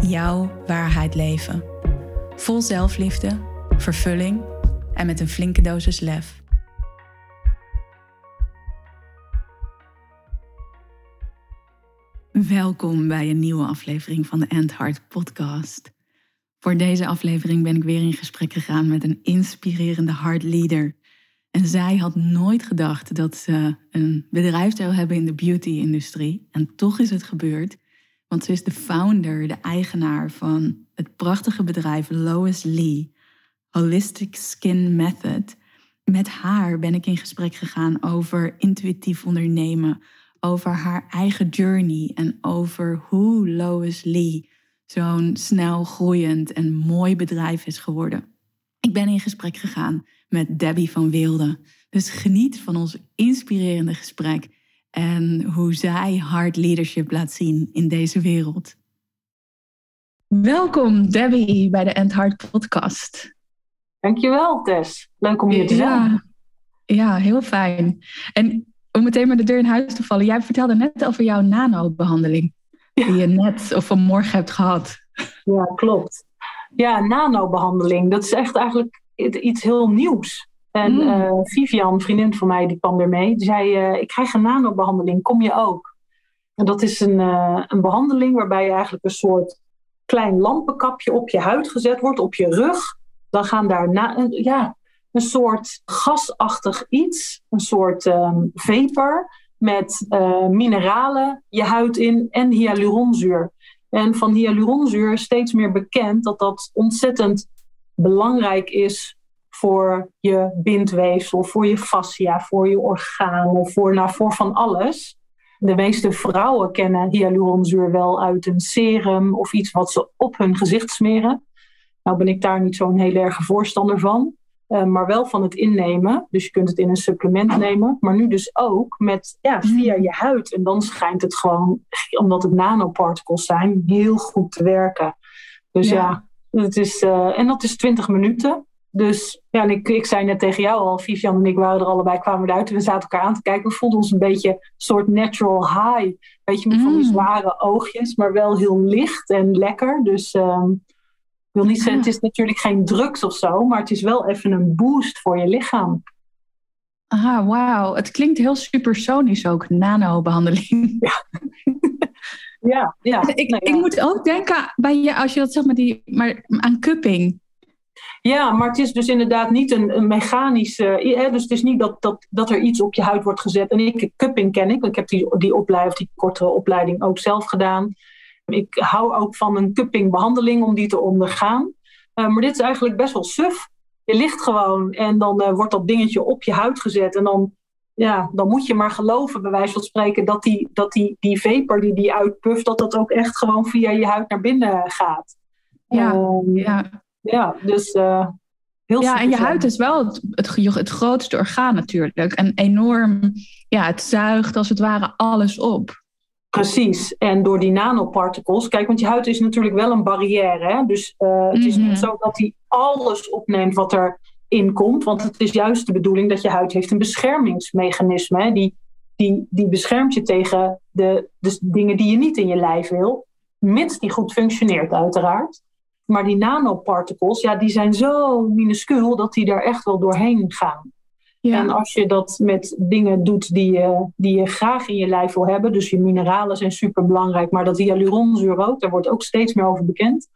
jouw waarheid leven. Vol zelfliefde, vervulling en met een flinke dosis lef. Welkom bij een nieuwe aflevering van de End Heart Podcast. Voor deze aflevering ben ik weer in gesprek gegaan met een inspirerende leader. En zij had nooit gedacht dat ze een bedrijf zou hebben in de beauty-industrie. En toch is het gebeurd. Want ze is de founder, de eigenaar van het prachtige bedrijf Lois Lee, Holistic Skin Method. Met haar ben ik in gesprek gegaan over intuïtief ondernemen, over haar eigen journey en over hoe Lois Lee zo'n snel groeiend en mooi bedrijf is geworden. Ik ben in gesprek gegaan met Debbie van Wilde. Dus geniet van ons inspirerende gesprek en hoe zij hard leadership laat zien in deze wereld. Welkom Debbie bij de End Hard podcast. Dankjewel Tess. Leuk om hier te zijn. Ja, heel fijn. En om meteen maar de deur in huis te vallen. Jij vertelde net over jouw nanobehandeling. Ja. Die je net of vanmorgen hebt gehad. Ja, klopt. Ja, nanobehandeling. Dat is echt eigenlijk iets heel nieuws. En uh, Vivian, vriendin van mij, die kwam ermee. Die zei, uh, ik krijg een nanobehandeling, kom je ook? En dat is een, uh, een behandeling waarbij je eigenlijk een soort klein lampenkapje op je huid gezet wordt, op je rug. Dan gaan daar een, ja, een soort gasachtig iets, een soort um, vapor met mineralen je huid in en hyaluronzuur. En van hyaluronzuur is steeds meer bekend dat dat ontzettend belangrijk is voor je bindweefsel, voor je fascia, voor je organen, voor, nou, voor van alles. De meeste vrouwen kennen hyaluronzuur wel uit een serum of iets wat ze op hun gezicht smeren. Nou ben ik daar niet zo'n heel erg voorstander van. Uh, maar wel van het innemen. Dus je kunt het in een supplement nemen. Maar nu dus ook met, ja, via je huid. En dan schijnt het gewoon, omdat het nanoparticles zijn, heel goed te werken. Dus ja, het is, uh, en dat is 20 minuten. Dus ja, en ik, ik zei net tegen jou al, Vivian en ik waren er allebei, kwamen eruit en we zaten elkaar aan te kijken. We voelden ons een beetje een soort natural high. Weet je, met van die mm. zware oogjes, maar wel heel licht en lekker. Dus um, ik wil niet zeggen, het is natuurlijk geen drugs of zo, maar het is wel even een boost voor je lichaam. Ah, wauw. Het klinkt heel supersonisch ook, nanobehandeling. Ja. ja, ja. Ik, ja. ik moet ook denken bij je, als je dat zegt, maar die, maar aan cupping. Ja, maar het is dus inderdaad niet een, een mechanische. Hè, dus het is niet dat, dat, dat er iets op je huid wordt gezet. En ik, cupping ken ik, want ik heb die, die opleiding, die korte opleiding ook zelf gedaan. Ik hou ook van een cuppingbehandeling om die te ondergaan. Uh, maar dit is eigenlijk best wel suf. Je ligt gewoon en dan uh, wordt dat dingetje op je huid gezet. En dan, ja, dan moet je maar geloven, bij wijze van spreken, dat die, dat die, die vapor die die uitpuft, dat dat ook echt gewoon via je huid naar binnen gaat. Ja, um, ja. Ja, dus uh, heel Ja, en je huid is wel het, het, het, grootste orgaan natuurlijk. En enorm, ja, het zuigt als het ware alles op. Precies, en door die nanoparticles, kijk, want je huid is natuurlijk wel een barrière. Hè? Dus uh, het is niet mhm. zo dat hij alles opneemt wat er in komt. Want het is juist de bedoeling dat je huid heeft een beschermingsmechanisme. Hè? Die, die, die beschermt je tegen de, de dingen die je niet in je lijf wil. Mits die goed functioneert, uiteraard. Maar die nanoparticles, ja, die zijn zo minuscuul dat die daar echt wel doorheen gaan. Ja. En als je dat met dingen doet die je, die je graag in je lijf wil hebben, dus je mineralen zijn super belangrijk, maar dat hyaluronzuur ook, daar wordt ook steeds meer over bekend.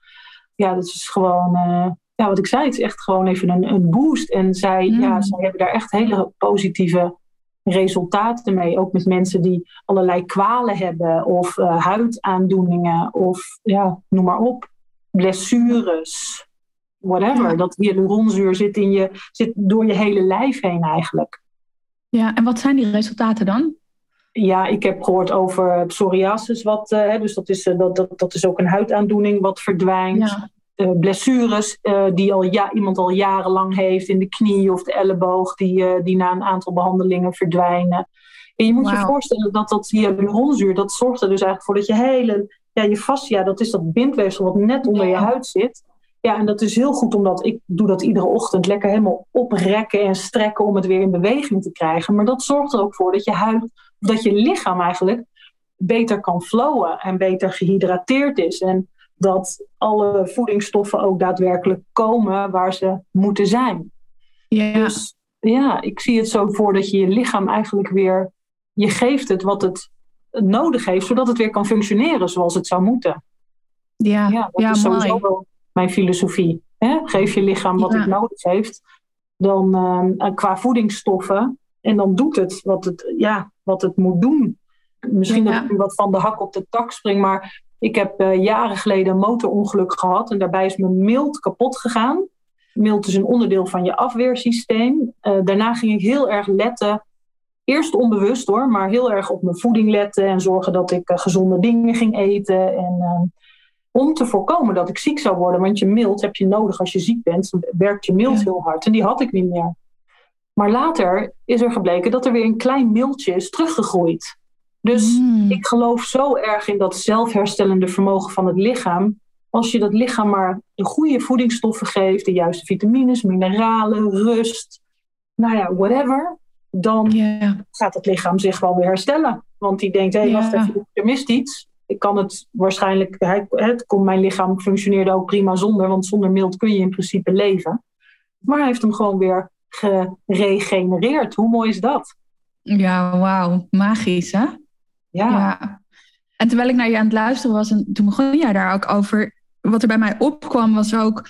Ja, dat is gewoon, uh, ja, wat ik zei, het is echt gewoon even een, een boost. En zij, mm. ja, zij hebben daar echt hele positieve resultaten mee. Ook met mensen die allerlei kwalen hebben of uh, huidaandoeningen of ja, noem maar op blessures, whatever. Dat hyaluronzuur zit, in je, zit door je hele lijf heen eigenlijk. Ja, en wat zijn die resultaten dan? ja, ik heb gehoord over psoriasis, wat, uh, dus dat is, dat, dat, dat is ook een huidaandoening wat verdwijnt. Ja. Uh, blessures uh, die al ja, iemand al jarenlang heeft in de knie of de elleboog, die, die na een aantal behandelingen verdwijnen. En je moet wow. je voorstellen dat dat hyaluronzuur, dat zorgt er dus eigenlijk voor dat je hele, ja, je fascia, dat is dat bindweefsel wat net onder je huid zit. Ja, en dat is heel goed omdat ik doe dat iedere ochtend lekker helemaal oprekken en strekken om het weer in beweging te krijgen. Maar dat zorgt er ook voor dat je huid, dat je lichaam eigenlijk beter kan flowen en beter gehydrateerd is. En dat alle voedingsstoffen ook daadwerkelijk komen waar ze moeten zijn. Ja. Dus ja, ik zie het zo voor dat je je lichaam eigenlijk weer, je geeft het wat het nodig heeft, zodat het weer kan functioneren zoals het zou moeten. Ja, ja dat ja, is sowieso wel mijn filosofie. Hè? Geef je lichaam wat Ja. het nodig heeft, dan ehm, qua voedingsstoffen, en dan doet het wat het, ja, wat het moet doen. Misschien dat ik nu wat van de hak op de tak spring, maar ik heb eh, jaren geleden een motorongeluk gehad en daarbij is mijn mild kapot gegaan. Mild is een onderdeel van je afweersysteem. Eh, daarna ging ik heel erg letten, eerst onbewust hoor, maar heel erg op mijn voeding letten en zorgen dat ik eh, gezonde dingen ging eten. En, ehm, om te voorkomen dat ik ziek zou worden, want je mild heb je nodig als je ziek bent, werkt je mild Ja. heel hard en die had ik niet meer. Maar later is er gebleken dat er weer een klein mildje is teruggegroeid. Dus Mm. ik geloof zo erg in dat zelfherstellende vermogen van het lichaam. Als je dat lichaam maar de goede voedingsstoffen geeft, de juiste vitamines, mineralen, rust, nou ja, whatever, dan gaat het lichaam zich wel weer herstellen. Want die denkt, hé, hey, Ja. wacht even, er mist iets. Ik kan het waarschijnlijk, hij- het kon, mijn lichaam functioneerde ook prima zonder, want zonder mild kun je in principe leven. Maar hij heeft hem gewoon weer geregenereerd. Hoe mooi is dat? ja wauw. Magisch, hè? Ja, Ja. En terwijl ik naar je aan het luisteren was, en toen begon jij daar ook over. Wat er bij mij opkwam, was ook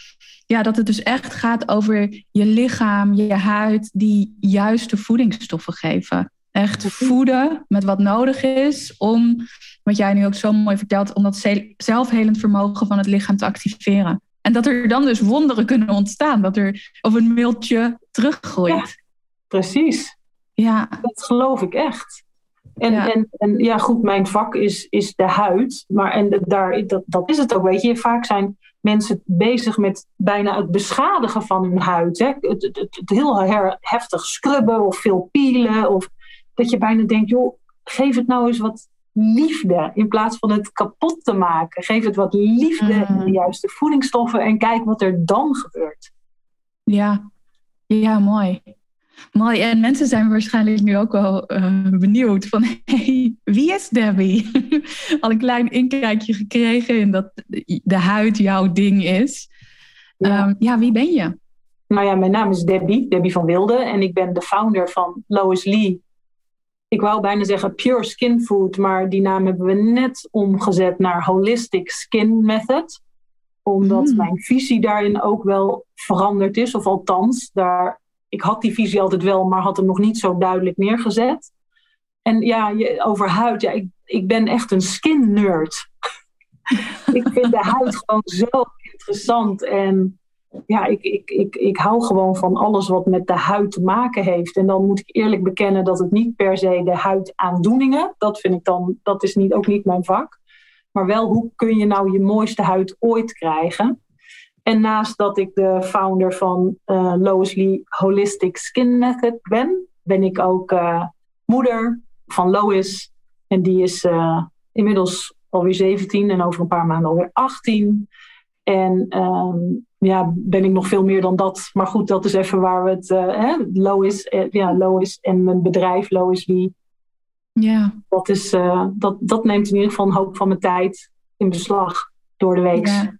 ja, dat het dus echt gaat over je lichaam, je huid, die juiste voedingsstoffen geven. Echt voeden met wat nodig is om, wat jij nu ook zo mooi vertelt, om dat ze- zelfhelend vermogen van het lichaam te activeren. En dat er dan dus wonderen kunnen ontstaan, dat er of een mailtje teruggroeit. precies. Ja, Dat geloof ik echt. En Ja. ja, en, en, ja goed, mijn vak is, is de huid. Maar en de- daar, dat, dat is het ook, weet je. Vaak zijn mensen bezig met bijna het beschadigen van hun huid. Hè? Het, het, het, het heel her- heftig scrubben of veel pielen. Of dat je bijna denkt, joh, geef het nou eens wat liefde. In plaats van het kapot te maken. Geef het wat liefde en de Mm. juiste voedingsstoffen. En kijk wat er dan gebeurt. Ja, ja, mooi. Mooi. En mensen zijn waarschijnlijk nu ook wel eh, benieuwd van, hey, wie is Debbie? Al een klein inkijkje gekregen in dat de huid jouw ding is. Ja. Ja, ja wie ben je? Nou ja, mijn naam is Debbie, Debbie van Wilde. En ik ben de founder van Lois Lee. Ik wou bijna zeggen Pure Skin Food, maar die naam hebben we net omgezet naar Holistic Skin Method. Omdat Hmm. mijn visie daarin ook wel veranderd is. Of althans, daar, ik had die visie altijd wel, maar had hem nog niet zo duidelijk neergezet. En ja, je, over huid, ja, ik, ik ben echt een skin nerd. ik vind de huid gewoon zo interessant. En ja, ik, ik, ik, ik hou gewoon van alles wat met de huid te maken heeft. En dan moet ik eerlijk bekennen dat het niet per se de huidaandoeningen, dat vind ik dan, dat is niet, ook niet mijn vak. Maar wel, hoe kun je nou je mooiste huid ooit krijgen? En naast dat ik de founder van eh Lois Lee Holistic Skin Method ben, ben ik ook eh, moeder van Lois. En die is eh, inmiddels alweer 17 en over een paar maanden alweer 18. En ehm, ja, ben ik nog veel meer dan dat. Maar goed, dat is even waar we het. eh hè, Lois, eh, ja, Lois en mijn bedrijf, Lois Lee. Ja, Dat, is, eh, dat, dat neemt in ieder geval een hoop van mijn tijd in beslag door de week. ja.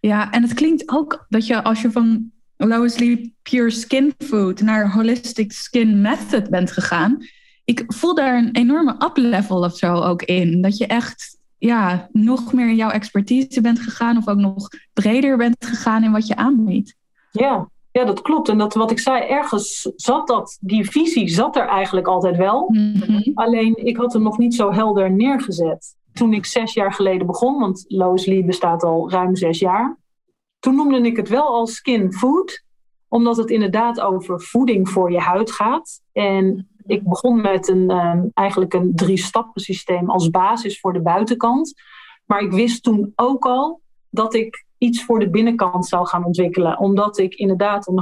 ja, en het klinkt ook dat je als je van Lois Lee Pure Skin Food naar Holistic Skin Method bent gegaan, ik voel daar een enorme up-level of zo ook in. Dat je echt ja, nog meer in jouw expertise bent gegaan of ook nog breder bent gegaan in wat je aanbiedt. Ja, ja, dat klopt. En dat, wat ik zei, ergens zat dat, die visie zat er eigenlijk altijd wel. Mhm. Alleen ik had hem nog niet zo helder neergezet. Toen ik zes jaar geleden begon, want Lois Lee bestaat al ruim zes jaar. Toen noemde ik het wel als skin food, omdat het inderdaad over voeding voor je huid gaat. En ik begon met een, um, eigenlijk een drie-stappen systeem als basis voor de buitenkant. Maar ik wist toen ook al dat ik iets voor de binnenkant zou gaan ontwikkelen. Omdat ik inderdaad een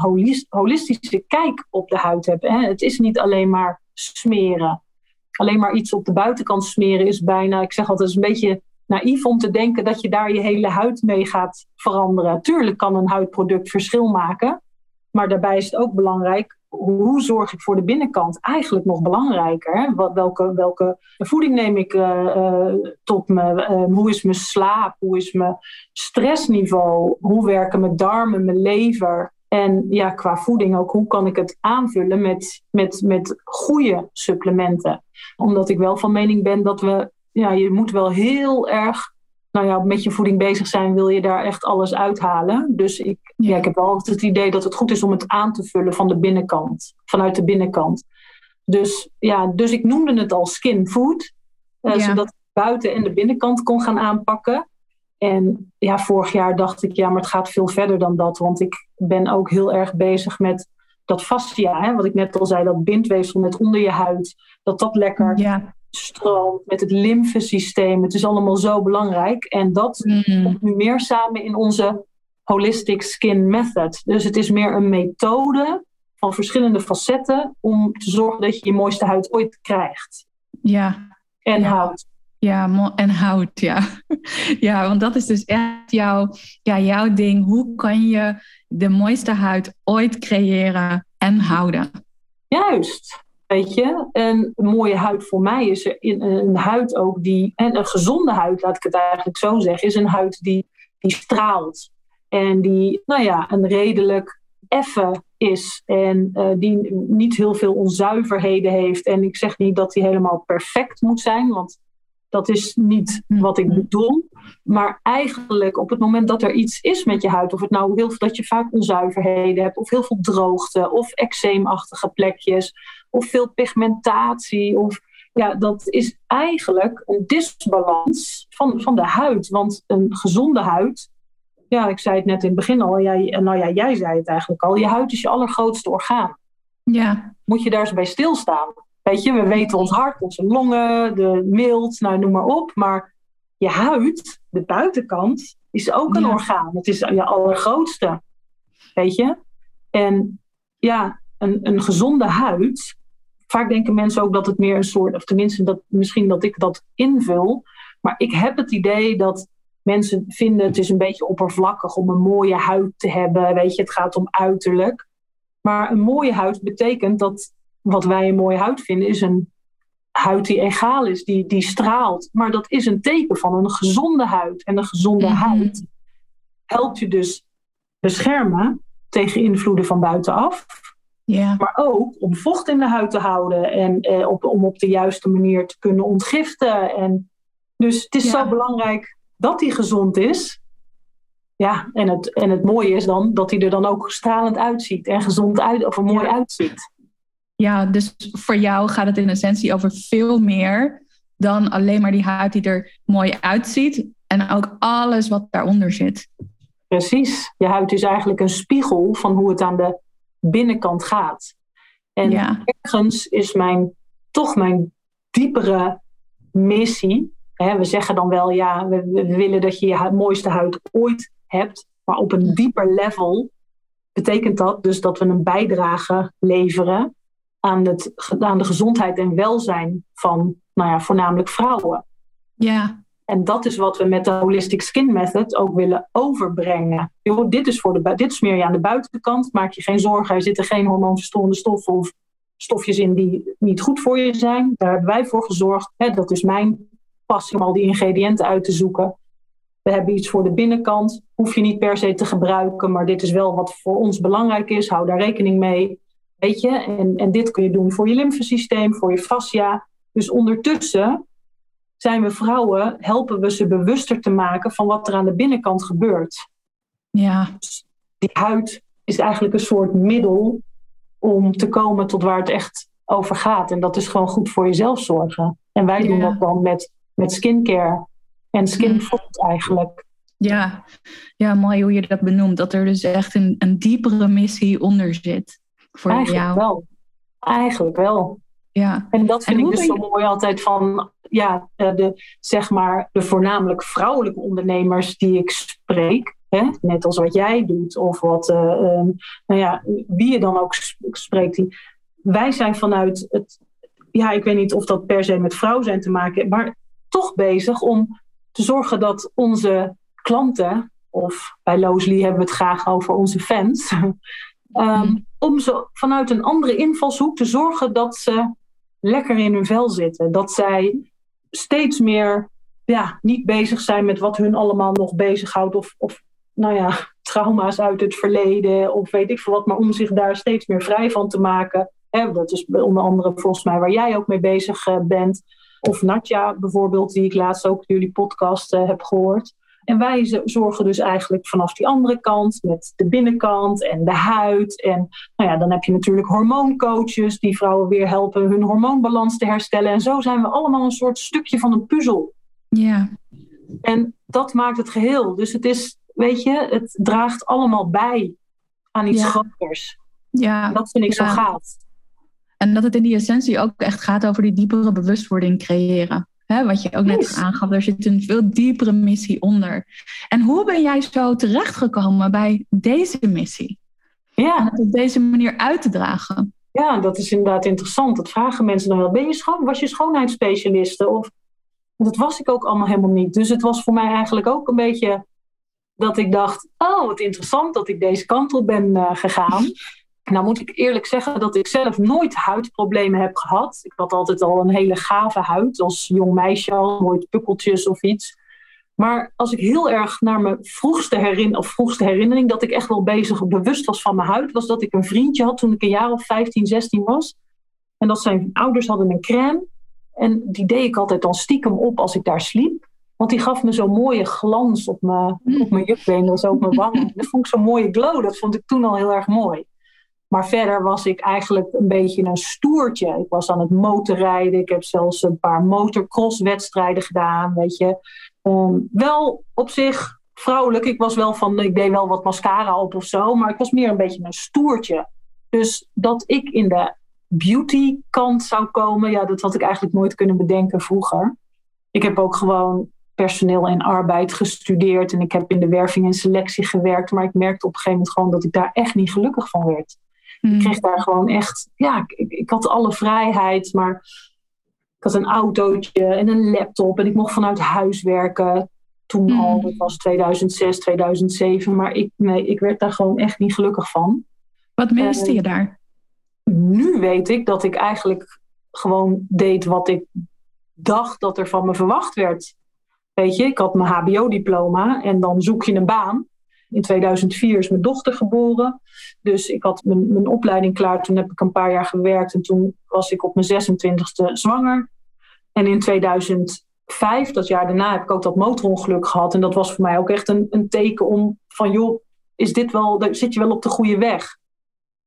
holistische kijk op de huid heb. Hè. Het is niet alleen maar smeren. Alleen maar iets op de buitenkant smeren is bijna, ik zeg altijd, is een beetje naïef om te denken dat je daar je hele huid mee gaat veranderen. Tuurlijk kan een huidproduct verschil maken. Maar daarbij is het ook belangrijk hoe zorg ik voor de binnenkant? Eigenlijk nog belangrijker. Hè? Welke, welke voeding neem ik uh, uh, tot me? Uh, hoe is mijn slaap? Hoe is mijn stressniveau? Hoe werken mijn darmen, mijn lever? En ja, qua voeding ook, hoe kan ik het aanvullen met, met, met goede supplementen? Omdat ik wel van mening ben dat we, ja, je moet wel heel erg nou ja, met je voeding bezig zijn, wil je daar echt alles uithalen. Dus ik, ja. ik heb wel altijd het idee dat het goed is om het aan te vullen van de binnenkant, vanuit de binnenkant. Dus ja, dus ik noemde het al skin food, uh, zodat ik buiten en de binnenkant kon gaan aanpakken. En ja, vorig jaar dacht ik, ja, maar het gaat veel verder dan dat, want ik ben ook heel erg bezig met dat fascia, hè, wat ik net al zei, dat bindweefsel net onder je huid, dat dat lekker ja stroom, met het lymfesysteem. Het is allemaal zo belangrijk. En dat mm. komt nu meer samen in onze Holistic Skin Method. Dus het is meer een methode van verschillende facetten om te zorgen dat je je mooiste huid ooit krijgt. Ja. En ja. houdt. Ja, en hout, ja. ja, want dat is dus echt jouw, ja, jouw ding. Hoe kan je de mooiste huid ooit creëren en houden? Juist. Weet je, een mooie huid voor mij is er in een huid ook die, en een gezonde huid, laat ik het eigenlijk zo zeggen, is een huid die, die straalt. En die, nou ja, een redelijk effen is en uh, die niet heel veel onzuiverheden heeft. En ik zeg niet dat die helemaal perfect moet zijn, want dat is niet wat ik bedoel. Maar eigenlijk op het moment dat er iets is met je huid, of het nou heel veel dat je vaak onzuiverheden hebt, of heel veel droogte, of eczeemachtige plekjes, of veel pigmentatie, of ja, dat is eigenlijk een disbalans van, van de huid. Want een gezonde huid, ja, ik zei het net in het begin al, jij, nou ja, jij zei het eigenlijk al, je huid is je allergrootste orgaan. Ja. Moet je daar eens bij stilstaan. Weet je, we weten ons hart, onze longen, de mild, nou noem maar op. Maar je huid, de buitenkant, is ook een Ja. orgaan. Het is je allergrootste. Weet je? En ja, een, een gezonde huid. Vaak denken mensen ook dat het meer een soort, of tenminste dat, misschien dat ik dat invul. Maar ik heb het idee dat mensen vinden het is een beetje oppervlakkig om een mooie huid te hebben. Weet je, het gaat om uiterlijk. Maar een mooie huid betekent dat wat wij een mooie huid vinden, is een huid die egaal is, die, die straalt. Maar dat is een teken van een gezonde huid. En een gezonde Mhm. huid helpt je dus beschermen tegen invloeden van buitenaf. Ja. Maar ook om vocht in de huid te houden en eh, op, om op de juiste manier te kunnen ontgiften. En dus het is Ja. zo belangrijk dat die gezond is. Ja, en het, en het mooie is dan dat hij er dan ook stralend uitziet en gezond uit, of er mooi Ja. uitziet. ja, dus voor jou gaat het in essentie over veel meer dan alleen maar die huid die er mooi uitziet. En ook alles wat daaronder zit. Precies. Je huid is eigenlijk een spiegel van hoe het aan de binnenkant gaat. En Ja. ergens is mijn, toch mijn diepere missie. Hè, we zeggen dan wel, ja, we, we willen dat je je mooiste huid ooit hebt. Maar op een dieper level betekent dat dus dat we een bijdrage leveren aan, het, aan de gezondheid en welzijn van nou ja, voornamelijk vrouwen. Ja, En dat is wat we met de Holistic Skin Method ook willen overbrengen. Dit, is voor de, dit smeer je aan de buitenkant. Maak je geen zorgen. Er zitten geen hormoonverstorende stoffen of stofjes in die niet goed voor je zijn. Daar hebben wij voor gezorgd. Dat is mijn passie om al die ingrediënten uit te zoeken. We hebben iets voor de binnenkant. Hoef je niet per se te gebruiken. Maar dit is wel wat voor ons belangrijk is. Hou daar rekening mee. Weet je? En, en dit kun je doen voor je lymfesysteem, voor je fascia. Dus ondertussen zijn we vrouwen, helpen we ze bewuster te maken van wat er aan de binnenkant gebeurt. ja, Die huid is eigenlijk een soort middel om te komen tot waar het echt over gaat. En dat is gewoon goed voor jezelf zorgen. En wij doen Ja. dat dan met, met skincare en skin Mm. eigenlijk. ja. Ja, mooi hoe je dat benoemt. Dat er dus echt een, een diepere missie onder zit. Voor Eigenlijk jou. wel. Eigenlijk wel. Ja. En dat vind ik dus zo mooi altijd van ja, de, zeg maar, de voornamelijk vrouwelijke ondernemers die ik spreek. Hè? Net als wat jij doet, of wat, uh, nou ja, wie je dan ook spreekt. Die, wij zijn vanuit het, ja, ik weet niet of dat per se met vrouw zijn te maken, maar toch bezig om te zorgen dat onze klanten, of bij Loosely hebben we het graag over onze fans, um, om ze vanuit een andere invalshoek te zorgen dat ze lekker in hun vel zitten. Dat zij steeds meer ja, niet bezig zijn met wat hun allemaal nog bezighoudt. Of, of nou ja, trauma's uit het verleden. Of weet ik veel wat. Maar om zich daar steeds meer vrij van te maken. Hè, dat is onder andere volgens mij waar jij ook mee bezig eh, bent. Of Natja bijvoorbeeld, die ik laatst ook jullie podcast uh, heb gehoord. En wij zorgen dus eigenlijk vanaf die andere kant met de binnenkant en de huid. En nou ja, dan heb je natuurlijk hormooncoaches die vrouwen weer helpen hun hormoonbalans te herstellen. En zo zijn we allemaal een soort stukje van een puzzel. Ja. En dat maakt het geheel. Dus het is, weet je, het draagt allemaal bij aan iets groters. Ja. En dat vind ik zo gaaf. En dat het in die essentie ook echt gaat over die diepere bewustwording creëren. Hè, wat je ook net aangaf, er zit een veel diepere missie onder. En hoe ben jij zo terechtgekomen bij deze missie? Ja. En het op deze manier uit te dragen? Ja, dat is inderdaad interessant. Dat vragen mensen dan wel. Ben je schoon, was je schoonheidsspecialiste? Of, dat was ik ook allemaal helemaal niet. Dus het was voor mij eigenlijk ook een beetje dat ik dacht... oh, wat interessant dat ik deze kant op ben uh, gegaan. Nou moet ik eerlijk zeggen dat ik zelf nooit huidproblemen heb gehad. Ik had altijd al een hele gave huid als jong meisje al, nooit pukkeltjes of iets. Maar als ik heel erg naar mijn vroegste, herin of vroegste herinnering, dat ik echt wel bezig bewust was van mijn huid, was dat ik een vriendje had toen ik een jaar of 15, 16 was. En dat zijn ouders hadden een crème. En die deed ik altijd dan stiekem op als ik daar sliep. Want die gaf me zo'n mooie glans op mijn, op mijn jukbeen, zo op mijn wangen. Dat vond ik zo'n mooie glow. Dat vond ik toen al heel erg mooi. Maar verder was ik eigenlijk een beetje een stoertje. Ik was aan het motorrijden. Ik heb zelfs een paar motocross-wedstrijden gedaan. Weet je. Ehm, wel op zich vrouwelijk. Ik was wel van, ik deed wel wat mascara op of zo. Maar ik was meer een beetje een stoertje. Dus dat ik in de beauty kant zou komen, ja, dat had ik eigenlijk nooit kunnen bedenken vroeger. Ik heb ook gewoon personeel en arbeid gestudeerd en ik heb in de werving en selectie gewerkt. Maar ik merkte op een gegeven moment gewoon dat ik daar echt niet gelukkig van werd. Ik hmm. kreeg daar gewoon echt, ja, ik, ik had alle vrijheid, maar ik had een autootje en een laptop en ik mocht vanuit huis werken. Toen hmm. al, dat was 2006, 2007, maar ik, nee, ik werd daar gewoon echt niet gelukkig van. Wat miste je daar? Nu weet ik dat ik eigenlijk gewoon deed wat ik dacht dat er van me verwacht werd. Weet je, ik had mijn HBO-diploma en dan zoek je een baan. In 2004 is mijn dochter geboren. Dus ik had mijn, mijn opleiding klaar. Toen heb ik een paar jaar gewerkt. En toen was ik op mijn 26e zwanger. En in 2005, dat jaar daarna, heb ik ook dat motorongeluk gehad. En dat was voor mij ook echt een, een teken om van... joh, is dit wel, zit je wel op de goede weg?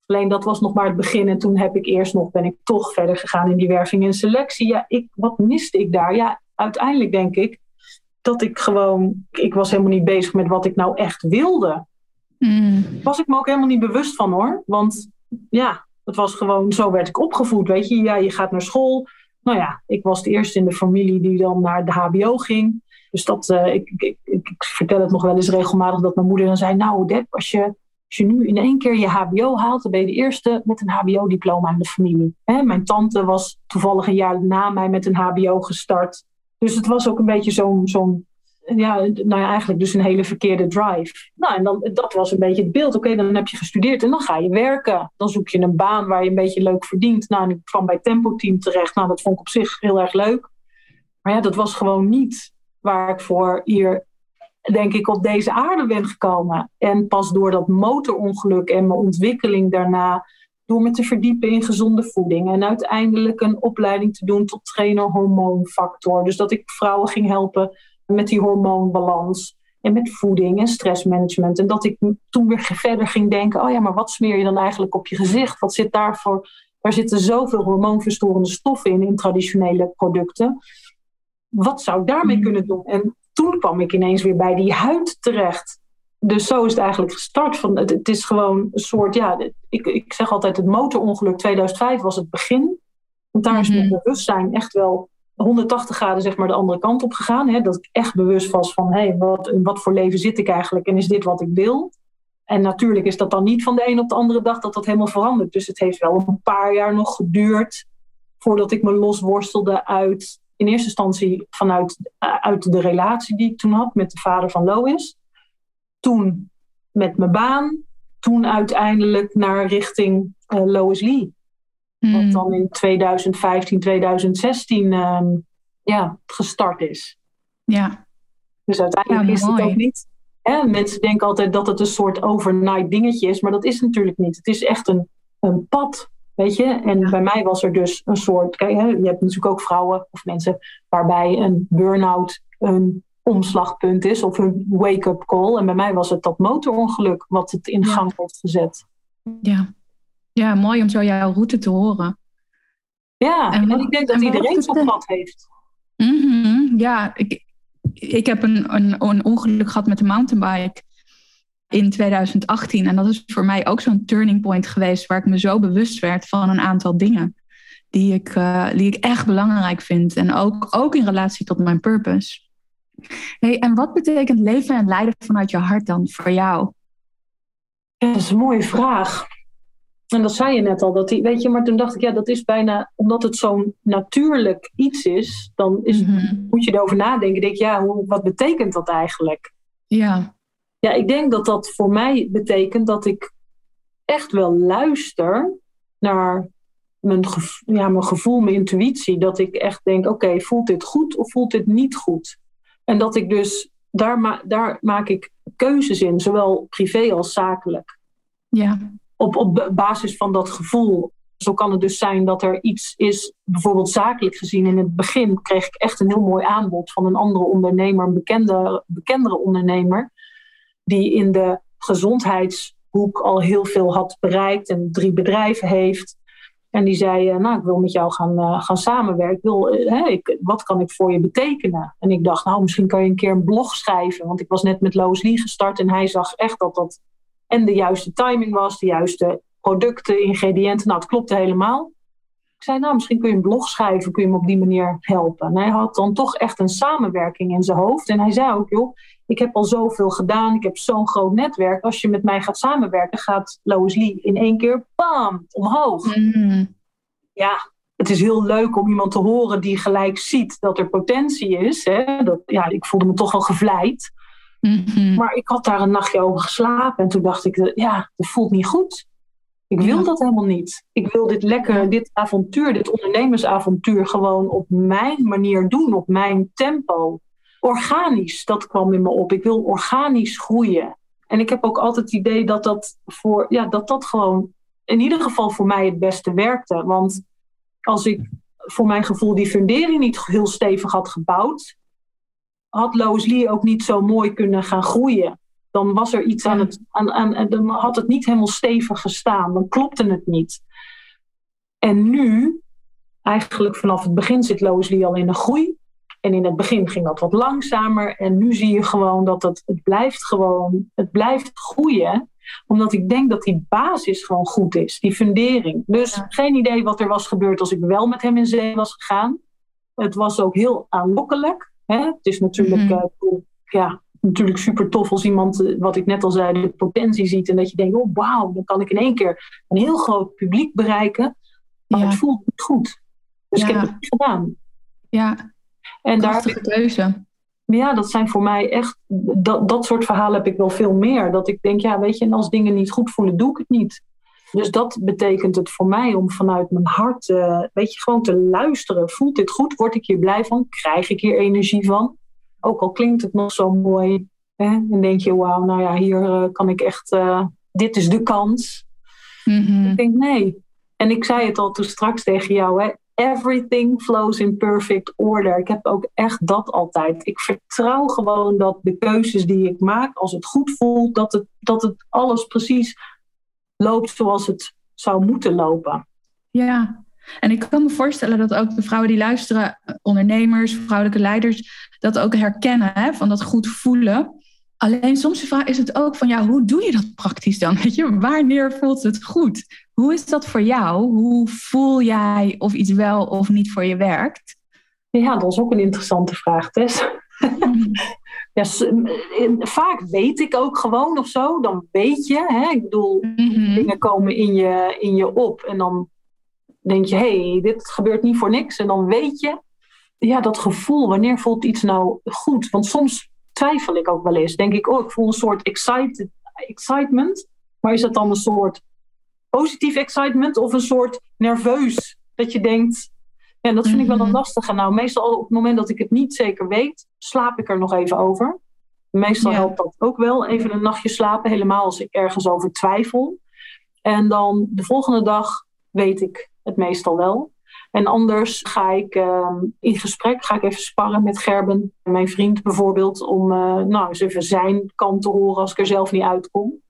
Alleen dat was nog maar het begin. En toen heb ik eerst nog, ben ik toch verder gegaan in die werving en selectie. Ja, ik, wat miste ik daar? Ja, uiteindelijk denk ik dat ik gewoon, ik was helemaal niet bezig met wat ik nou echt wilde. Mm. Was ik me ook helemaal niet bewust van hoor. Want ja, het was gewoon, zo werd ik opgevoed. Weet je, ja, je gaat naar school. Nou ja, ik was de eerste in de familie die dan naar de HBO ging. Dus dat, uh, ik, ik, ik, ik, vertel het nog wel eens regelmatig dat mijn moeder dan zei: Nou, Deb, als je, als je nu in één keer je HBO haalt, dan ben je de eerste met een HBO-diploma in de familie. Hè? Mijn tante was toevallig een jaar na mij met een HBO gestart. Dus het was ook een beetje zo'n, ja, nou ja, eigenlijk dus een hele verkeerde drive. Nou, en dan, dat was een beetje het beeld. Oké, dan heb je gestudeerd en dan ga je werken. Dan zoek je een baan waar je een beetje leuk verdient. Nou, en ik kwam bij Tempo Team terecht. Nou, dat vond ik op zich heel erg leuk. Maar ja, dat was gewoon niet waar ik voor hier, denk ik, op deze aarde ben gekomen. En pas door dat motorongeluk en mijn ontwikkeling daarna door me te verdiepen in gezonde voeding. En uiteindelijk een opleiding te doen tot trainer hormoonfactor. Dus dat ik vrouwen ging helpen met die hormoonbalans. En met voeding en stressmanagement. En dat ik toen weer verder ging denken: oh ja, maar wat smeer je dan eigenlijk op je gezicht? Wat zit daarvoor? Daar zitten zoveel hormoonverstorende stoffen in, in traditionele producten. Wat zou ik daarmee mm. kunnen doen? En toen kwam ik ineens weer bij die huid terecht dus zo is het eigenlijk gestart. Van, het, het, is gewoon een soort, ja, ik, ik zeg altijd het motorongeluk 2005 was het begin. Want daar is mijn mhm. bewustzijn echt wel 180 graden zeg maar de andere kant op gegaan. Hè? Dat ik echt bewust was van, hé, hey, wat, wat voor leven zit ik eigenlijk en is dit wat ik wil? En natuurlijk is dat dan niet van de een op de andere dag dat dat helemaal verandert. Dus het heeft wel een paar jaar nog geduurd voordat ik me losworstelde uit, in eerste instantie vanuit uit de relatie die ik toen had met de vader van Lois. Toen met mijn baan. Toen uiteindelijk naar richting uh, Lois Lee. Wat hmm. dan in 2015, 2016 uh, ja, gestart is. Ja. Dus uiteindelijk is het ook niet. Hè, mensen denken altijd dat het een soort overnight dingetje is, maar dat is natuurlijk niet. Het is echt een, een pad, weet je. En bij mij was er dus een soort. Kijk, hè, je hebt natuurlijk ook vrouwen of mensen waarbij een burn-out een omslagpunt is of een wake-up call. En bij mij was het dat motorongeluk wat het in gang heeft gezet. Ja. ja, mooi om zo jouw route te horen. Ja, en, ik denk dat iedereen zo'n pad heeft. Mm Ja, ik, ik heb een, een, een ongeluk gehad met een mountainbike in 2018. En dat is voor mij ook zo'n turning point geweest waar ik me zo bewust werd van een aantal dingen die ik, uh, die ik echt belangrijk vind. En ook, ook in relatie tot mijn purpose. Hey, en wat betekent leven en leiden vanuit je hart dan voor jou? dat is een mooie vraag. En dat zei je net al, dat die, weet je, maar toen dacht ik, ja, dat is bijna, omdat het zo'n natuurlijk iets is, dan is, mhm. moet je erover nadenken. Denk, ja, hoe, wat betekent dat eigenlijk? Ja. Ja, ik denk dat dat voor mij betekent dat ik echt wel luister naar mijn, ja, mijn gevoel, mijn intuïtie. Dat ik echt denk, oké, voelt dit goed of voelt dit niet goed? En dat ik dus, daar, ma daar maak ik keuzes in, zowel privé als zakelijk. Ja. Op, op basis van dat gevoel. Zo kan het dus zijn dat er iets is, bijvoorbeeld zakelijk gezien. In het begin kreeg ik echt een heel mooi aanbod van een andere ondernemer, een bekende, bekendere ondernemer, die in de gezondheidshoek al heel veel had bereikt en drie bedrijven heeft. En die zei, eh, nou, ik wil met jou gaan, uh, gaan samenwerken. Wil, hè, ik, wat kan ik voor je betekenen? En ik dacht, nou, misschien kan je een keer een blog schrijven. Want ik was net met Loos Lee gestart en hij zag echt dat dat en de juiste timing was, de juiste producten, ingrediënten. Nou, het klopte helemaal. Ik zei, nou, misschien kun je een blog schrijven, kun je hem op die manier helpen. En hij had dan toch echt een samenwerking in zijn hoofd. En hij zei ook, joh, ik heb al zoveel gedaan, ik heb zo'n groot netwerk. Als je met mij gaat samenwerken, gaat Lois Lee in één keer, bam, omhoog. Mm. Ja, het is heel leuk om iemand te horen die gelijk ziet dat er potentie is. Hè? Dat, ja, ik voelde me toch wel gevleid. Mm-hmm. Maar ik had daar een nachtje over geslapen en toen dacht ik, ja, het voelt niet goed. Ik wil dat helemaal niet. Ik wil dit lekker, dit avontuur, dit ondernemersavontuur gewoon op mijn manier doen, op mijn tempo. Organisch, dat kwam in me op. Ik wil organisch groeien. En ik heb ook altijd het idee dat dat, voor, ja, dat, dat gewoon in ieder geval voor mij het beste werkte. Want als ik voor mijn gevoel die fundering niet heel stevig had gebouwd, had Lois Lee ook niet zo mooi kunnen gaan groeien dan was er iets aan het. Aan, aan, dan had het niet helemaal stevig gestaan. Dan klopte het niet. En nu, eigenlijk vanaf het begin zit Loosely al in een groei. En in het begin ging dat wat langzamer. En nu zie je gewoon dat het, het blijft gewoon, het blijft groeien. Omdat ik denk dat die basis gewoon goed is, die fundering. Dus geen idee wat er was gebeurd als ik wel met hem in zee was gegaan. Het was ook heel aanlokkelijk. Hè? Het is natuurlijk, mm ja, natuurlijk super tof als iemand, eh, wat ik net al zei, de potentie ziet. En dat je denkt, oh wauw, dan kan ik in één keer een heel groot publiek bereiken. Maar het voelt niet goed. Dus ik heb het niet gedaan. Ja, en daar ik, keuze. Ja, dat zijn voor mij echt, dat, dat soort verhalen heb ik wel veel meer. Dat ik denk, ja, weet je, en als dingen niet goed voelen, doe ik het niet. Dus dat betekent het voor mij om vanuit mijn hart, uh, weet je, gewoon te luisteren. Voelt dit goed? Word ik hier blij van? Krijg ik hier energie van? Ook al klinkt het nog zo mooi. Hè, en denk je, wauw, nou ja, hier uh, kan ik echt, uh, dit is de kans. Mm-hmm. Ik denk, nee. En ik zei het al toen straks tegen jou, hè, everything flows in perfect order. Ik heb ook echt dat altijd. Ik vertrouw gewoon dat de keuzes die ik maak, als het goed voelt, dat het, dat het alles precies loopt zoals het zou moeten lopen. Ja, en ik kan me voorstellen dat ook de vrouwen die luisteren, ondernemers, vrouwelijke leiders, dat ook herkennen, hè, van dat goed voelen. Alleen soms is het ook van, ja, hoe doe je dat praktisch dan? Weet je, wanneer voelt het goed? Hoe is dat voor jou? Hoe voel jij of iets wel of niet voor je werkt? Ja, dat is ook een interessante vraag, Tess. ja, vaak weet ik ook gewoon of zo. Dan weet je, hè? ik bedoel, mhm. dingen komen in je, in je op. En dan denk je, hé, hey, dit gebeurt niet voor niks. En dan weet je, ja, dat gevoel, wanneer voelt iets nou goed? Want soms twijfel ik ook wel eens. Denk ik, oh, ik voel een soort excited, excitement. Maar is dat dan een soort positief excitement of een soort nerveus? Dat je denkt, en dat vind ik wel een mhm. lastige. Nou, meestal op het moment dat ik het niet zeker weet, slaap ik er nog even over. Meestal helpt dat ook wel, even een nachtje slapen, helemaal als ik ergens over twijfel. En dan de volgende dag weet ik het meestal wel. En anders ga ik ehm, in gesprek, ga ik even sparren met Gerben, mijn vriend bijvoorbeeld, om uh, nou, eens even zijn kant te horen als ik er zelf niet uitkom.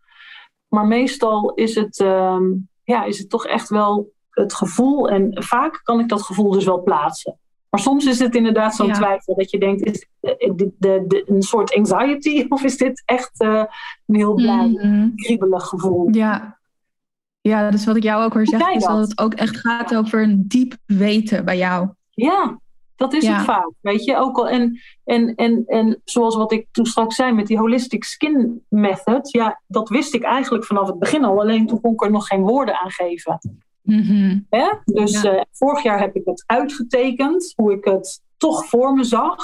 Maar meestal is het, ehm, ja, is het toch echt wel het gevoel, en vaak kan ik dat gevoel dus wel plaatsen. Maar soms is het inderdaad zo'n twijfel dat je denkt, is dit de, de, een soort anxiety of is dit echt uh, een heel blij, mm kriebelig gevoel? Ja, ja, dus wat ik jou ook hoor zeggen, is dat het ook echt gaat over een diep weten bij jou. Ja, dat is het vaak. Weet je, ook al. En, en, en, en zoals wat ik toen straks zei met die holistic skin method, ja, dat wist ik eigenlijk vanaf het begin al. Alleen toen kon ik er nog geen woorden aan geven. Mm Dus eh, vorig jaar heb ik het uitgetekend, hoe ik het toch voor me zag.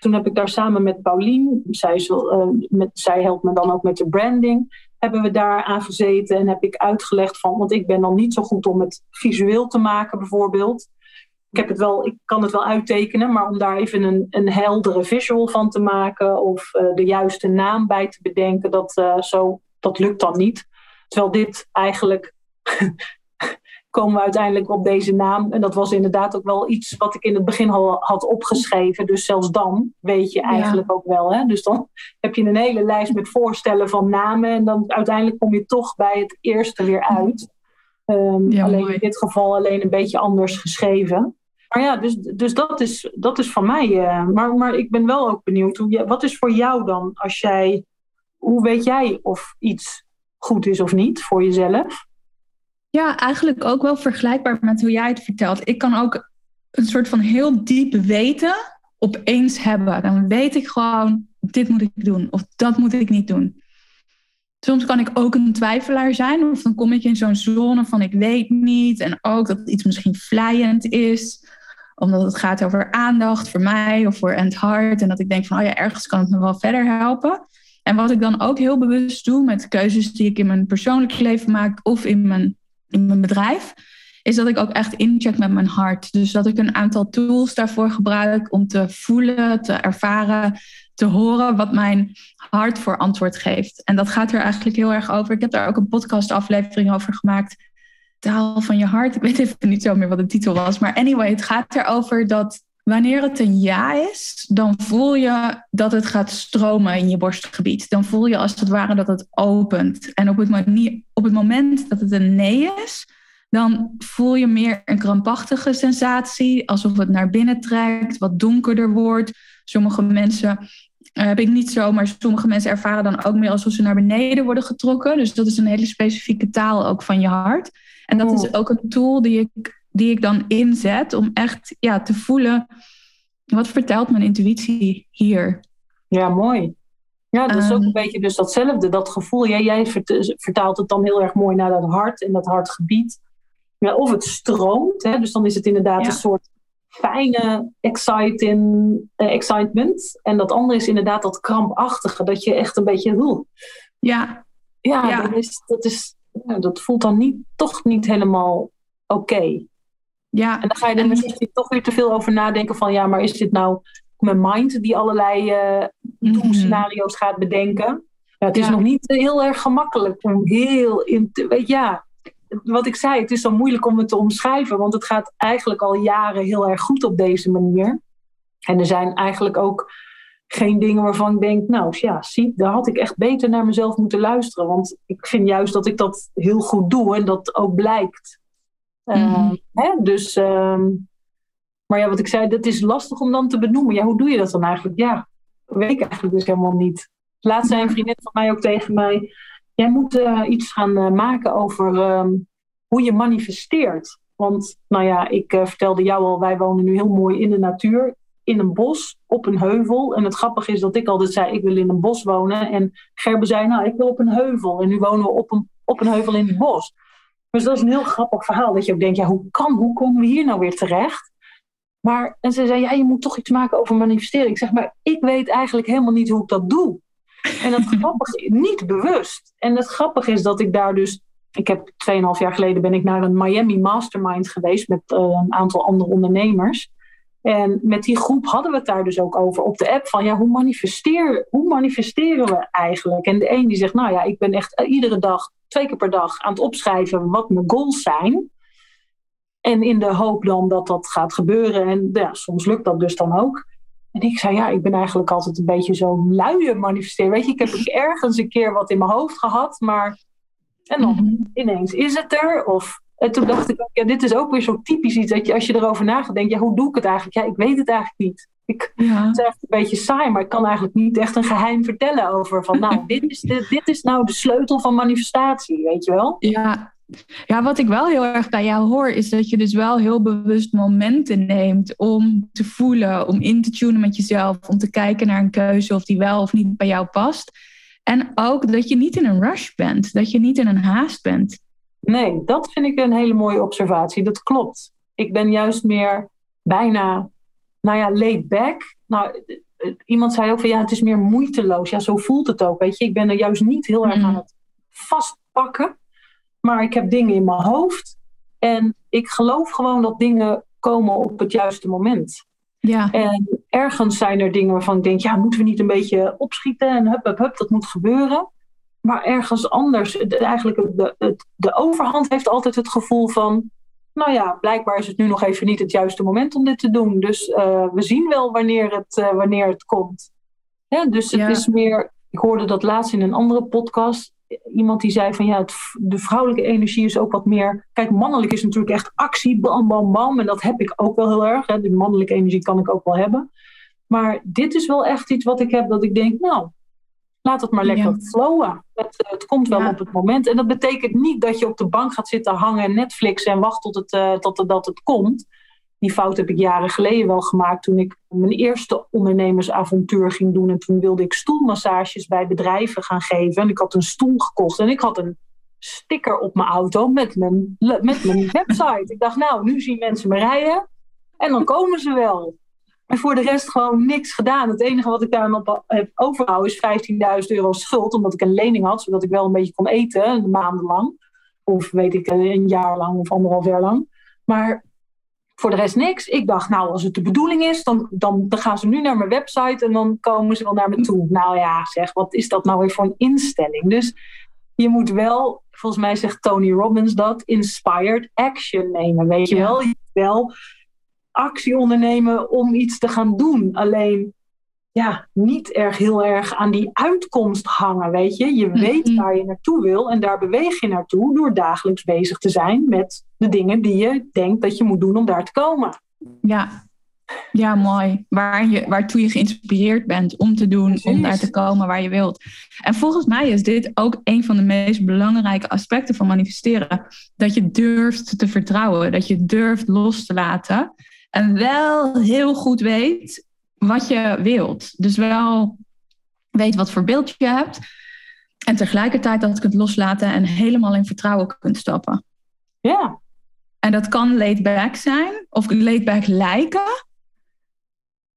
Toen heb ik daar samen met Paulien, zij, uh, met, zij helpt me dan ook met de branding hebben we daar aan gezeten en heb ik uitgelegd van, want ik ben dan niet zo goed om het visueel te maken bijvoorbeeld. Ik, heb het wel, ik kan het wel uittekenen, maar om daar even een, een heldere visual van te maken of uh, de juiste naam bij te bedenken, dat, uh, zo, dat lukt dan niet. Terwijl dit eigenlijk komen we uiteindelijk op deze naam. En dat was inderdaad ook wel iets wat ik in het begin al had opgeschreven. Dus zelfs dan weet je eigenlijk ook wel. Hè? Dus dan heb je een hele lijst met voorstellen van namen. En dan uiteindelijk kom je toch bij het eerste weer uit. Um, alleen in dit geval alleen een beetje anders geschreven. Maar ja, dus, dus dat, is, dat is van mij. Uh, maar, maar ik ben wel ook benieuwd. Hoe, wat is voor jou dan als jij. Hoe weet jij of iets goed is of niet voor jezelf? Ja, eigenlijk ook wel vergelijkbaar met hoe jij het vertelt. Ik kan ook een soort van heel diep weten opeens hebben. Dan weet ik gewoon, dit moet ik doen of dat moet ik niet doen. Soms kan ik ook een twijfelaar zijn, of dan kom ik in zo'n zone van ik weet niet. En ook dat iets misschien vlijend is, omdat het gaat over aandacht voor mij of voor End Heart. En dat ik denk van, oh ja, ergens kan het me wel verder helpen. En wat ik dan ook heel bewust doe met keuzes die ik in mijn persoonlijk leven maak of in mijn in mijn bedrijf, is dat ik ook echt incheck met mijn hart. Dus dat ik een aantal tools daarvoor gebruik om te voelen, te ervaren, te horen wat mijn hart voor antwoord geeft. En dat gaat er eigenlijk heel erg over. Ik heb daar ook een podcastaflevering over gemaakt. Taal van je hart. Ik weet even niet zo meer wat de titel was. Maar anyway, het gaat erover dat wanneer het een ja is, dan voel je dat het gaat stromen in je borstgebied. Dan voel je als het ware dat het opent. En op het, op het moment dat het een nee is, dan voel je meer een krampachtige sensatie, alsof het naar binnen trekt, wat donkerder wordt. Sommige mensen uh, heb ik niet zo, maar sommige mensen ervaren dan ook meer alsof ze naar beneden worden getrokken. Dus dat is een hele specifieke taal ook van je hart. En dat is oh. ook een tool die ik die ik dan inzet om echt ja, te voelen, wat vertelt mijn intuïtie hier? Ja, mooi. Ja, dat is ook ehm. een beetje dus datzelfde, dat gevoel. Jij, jij vertaalt het dan heel erg mooi naar dat hart en dat hartgebied. Ja, of het stroomt, hè, dus dan is het inderdaad een soort fijne exciting, uh, excitement. En dat andere is inderdaad dat krampachtige, dat je echt een beetje... Ja. Ja, ja. Dat, is, dat, is, dat voelt dan niet, toch niet helemaal oké. Ja. En dan ga je er misschien toch weer te veel over nadenken van ja, maar is dit nou mijn mind die allerlei uh, scenario's gaat bedenken? Ja, het is nog niet heel erg gemakkelijk om heel in te, weet ja, wat ik zei, het is zo moeilijk om het te omschrijven, want het gaat eigenlijk al jaren heel erg goed op deze manier. En er zijn eigenlijk ook geen dingen waarvan ik denk, nou ja, zie, daar had ik echt beter naar mezelf moeten luisteren. Want ik vind juist dat ik dat heel goed doe en dat ook blijkt. Mm hè? Dus, ehm, maar ja, wat ik zei, dat is lastig om dan te benoemen. Ja, hoe doe je dat dan eigenlijk? Ja, weet ik eigenlijk dus helemaal niet. Laatst zei een vriendin van mij ook tegen mij: Jij moet uh, iets gaan uh, maken over um, hoe je manifesteert. Want, nou ja, ik uh, vertelde jou al, wij wonen nu heel mooi in de natuur, in een bos, op een heuvel. En het grappige is dat ik altijd zei: Ik wil in een bos wonen. En Gerben zei: Nou, ik wil op een heuvel. En nu wonen we op een, op een heuvel in het bos. Dus dat is een heel grappig verhaal. Dat je ook denkt: Ja, hoe kan, hoe komen we hier nou weer terecht? Maar, en ze zei: Ja, je moet toch iets maken over manifesteren. Ik zeg: Maar ik weet eigenlijk helemaal niet hoe ik dat doe. En het grappige, niet bewust. En het grappige is dat ik daar dus. Ik heb 2,5 jaar geleden ben ik naar een Miami Mastermind geweest met uh, een aantal andere ondernemers. En met die groep hadden we het daar dus ook over op de app. Van ja, hoe, manifesteer, hoe manifesteren we eigenlijk? En de een die zegt, nou ja, ik ben echt iedere dag, twee keer per dag aan het opschrijven wat mijn goals zijn. En in de hoop dan dat dat gaat gebeuren. En ja, soms lukt dat dus dan ook. En ik zei, ja, ik ben eigenlijk altijd een beetje zo'n luie manifesteer. Weet je, ik heb ergens een keer wat in mijn hoofd gehad, maar... En dan mhm. ineens is het er. Of, en toen dacht ik, ja, dit is ook weer zo typisch iets dat je als je erover nadenkt, denkt, ja, hoe doe ik het eigenlijk? Ja, ik weet het eigenlijk niet. Ik, ja. Het is echt een beetje saai, maar ik kan eigenlijk niet echt een geheim vertellen over van, nou, dit is, de, dit is nou de sleutel van manifestatie, weet je wel? Ja, ja, wat ik wel heel erg bij jou hoor, is dat je dus wel heel bewust momenten neemt om te voelen, om in te tunen met jezelf, om te kijken naar een keuze of die wel of niet bij jou past. En ook dat je niet in een rush bent, dat je niet in een haast bent. Nee, dat vind ik een hele mooie observatie. Dat klopt. Ik ben juist meer bijna, nou ja, laid back. Nou, iemand zei ook van ja, het is meer moeiteloos. Ja, zo voelt het ook. Weet je, ik ben er juist niet heel erg mm. aan het vastpakken. Maar ik heb dingen in mijn hoofd. En ik geloof gewoon dat dingen komen op het juiste moment. Ja. En ergens zijn er dingen waarvan ik denk, ja, moeten we niet een beetje opschieten en hup, hup, hup, dat moet gebeuren. Maar ergens anders, eigenlijk de, de, de overhand heeft altijd het gevoel van, nou ja, blijkbaar is het nu nog even niet het juiste moment om dit te doen. Dus uh, we zien wel wanneer het, uh, wanneer het komt. Ja, dus het is meer, ik hoorde dat laatst in een andere podcast iemand die zei van ja, het, de vrouwelijke energie is ook wat meer. Kijk, mannelijk is natuurlijk echt actie, bam, bam, bam. En dat heb ik ook wel heel erg. Hè. De mannelijke energie kan ik ook wel hebben. Maar dit is wel echt iets wat ik heb dat ik denk, nou, laat het maar lekker ja. flowen. Het, het, komt wel op het moment. En dat betekent niet dat je op de bank gaat zitten hangen en Netflix en wacht tot het, uh, tot het, dat het komt. Die fout heb ik jaren geleden wel gemaakt toen ik mijn eerste ondernemersavontuur ging doen. En toen wilde ik stoelmassages bij bedrijven gaan geven. En ik had een stoel gekocht en ik had een sticker op mijn auto met mijn, met mijn website. Ik dacht, nou, nu zien mensen me rijden en dan komen ze wel. En voor de rest gewoon niks gedaan. Het enige wat ik daar nog heb overgehouden is 15.000 euro schuld. Omdat ik een lening had, zodat ik wel een beetje kon eten, maandenlang. Of weet ik, een jaar lang of anderhalf jaar lang. Maar voor de rest niks. Ik dacht, nou, als het de bedoeling is, dan, dan, dan gaan ze nu naar mijn website en dan komen ze wel naar me toe. Nou ja, zeg, wat is dat nou weer voor een instelling? Dus je moet wel, volgens mij zegt Tony Robbins dat, inspired action nemen. Weet je wel? Je moet wel actie ondernemen om iets te gaan doen. Alleen ja, niet erg heel erg aan die uitkomst hangen, weet je. Je weet mm-hmm. waar je naartoe wil en daar beweeg je naartoe door dagelijks bezig te zijn met de dingen die je denkt dat je moet doen om daar te komen. Ja, ja mooi. Waar je, waartoe je geïnspireerd bent om te doen, om daar te komen waar je wilt. En volgens mij is dit ook een van de meest belangrijke aspecten van manifesteren. Dat je durft te vertrouwen, dat je durft los te laten. En wel heel goed weet wat je wilt. Dus wel weet wat voor beeld je hebt. En tegelijkertijd dat kunt loslaten en helemaal in vertrouwen kunt stappen. Ja. En dat kan laid back zijn of laid back lijken.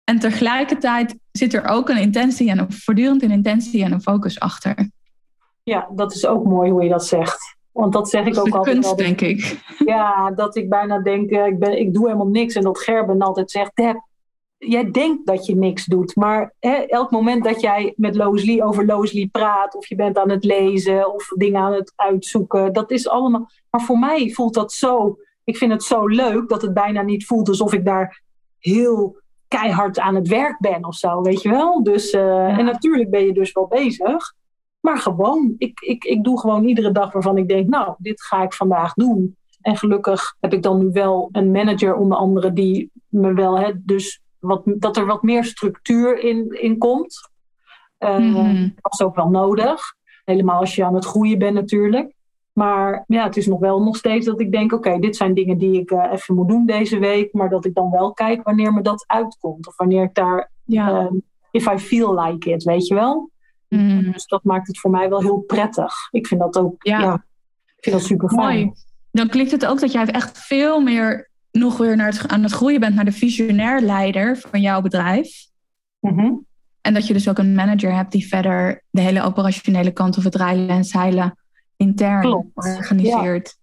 En tegelijkertijd zit er ook een intentie en een voortdurend een intentie en een focus achter. Ja, dat is ook mooi hoe je dat zegt. Want dat zeg ik ook altijd. Kunst, denk ik. Ja, dat ik bijna denk, eh, ik, ben, ik doe helemaal niks. En dat Gerben altijd zegt, Deb, jij denkt dat je niks doet, maar hè, elk moment dat jij met Loosly over Loosly praat, of je bent aan het lezen of dingen aan het uitzoeken, dat is allemaal. Maar voor mij voelt dat zo. Ik vind het zo leuk dat het bijna niet voelt alsof ik daar heel keihard aan het werk ben of zo, weet je wel? Dus, uh, En natuurlijk ben je dus wel bezig, maar gewoon, ik, ik, ik doe gewoon iedere dag waarvan ik denk, nou, dit ga ik vandaag doen. En gelukkig heb ik dan nu wel een manager onder andere die me wel, hè, dus wat, dat er wat meer structuur in, in komt. Uh, Dat is ook wel nodig. Helemaal als je aan het groeien bent natuurlijk. Maar ja, het is nog wel nog steeds dat ik denk, oké, dit zijn dingen die ik uh, even moet doen deze week. Maar dat ik dan wel kijk wanneer me dat uitkomt. Of wanneer ik daar, ja. uh, if I feel like it, weet je wel. Mm. Dus dat maakt het voor mij wel heel prettig. Ik vind dat ook, ja, ja ik vind dat super fijn. Dan klinkt het ook dat jij echt veel meer nog weer naar het, aan het groeien bent naar de visionair leider van jouw bedrijf. Mm-hmm. En dat je dus ook een manager hebt die verder de hele operationele kant of het rijden en zeilen intern Klopt. organiseert.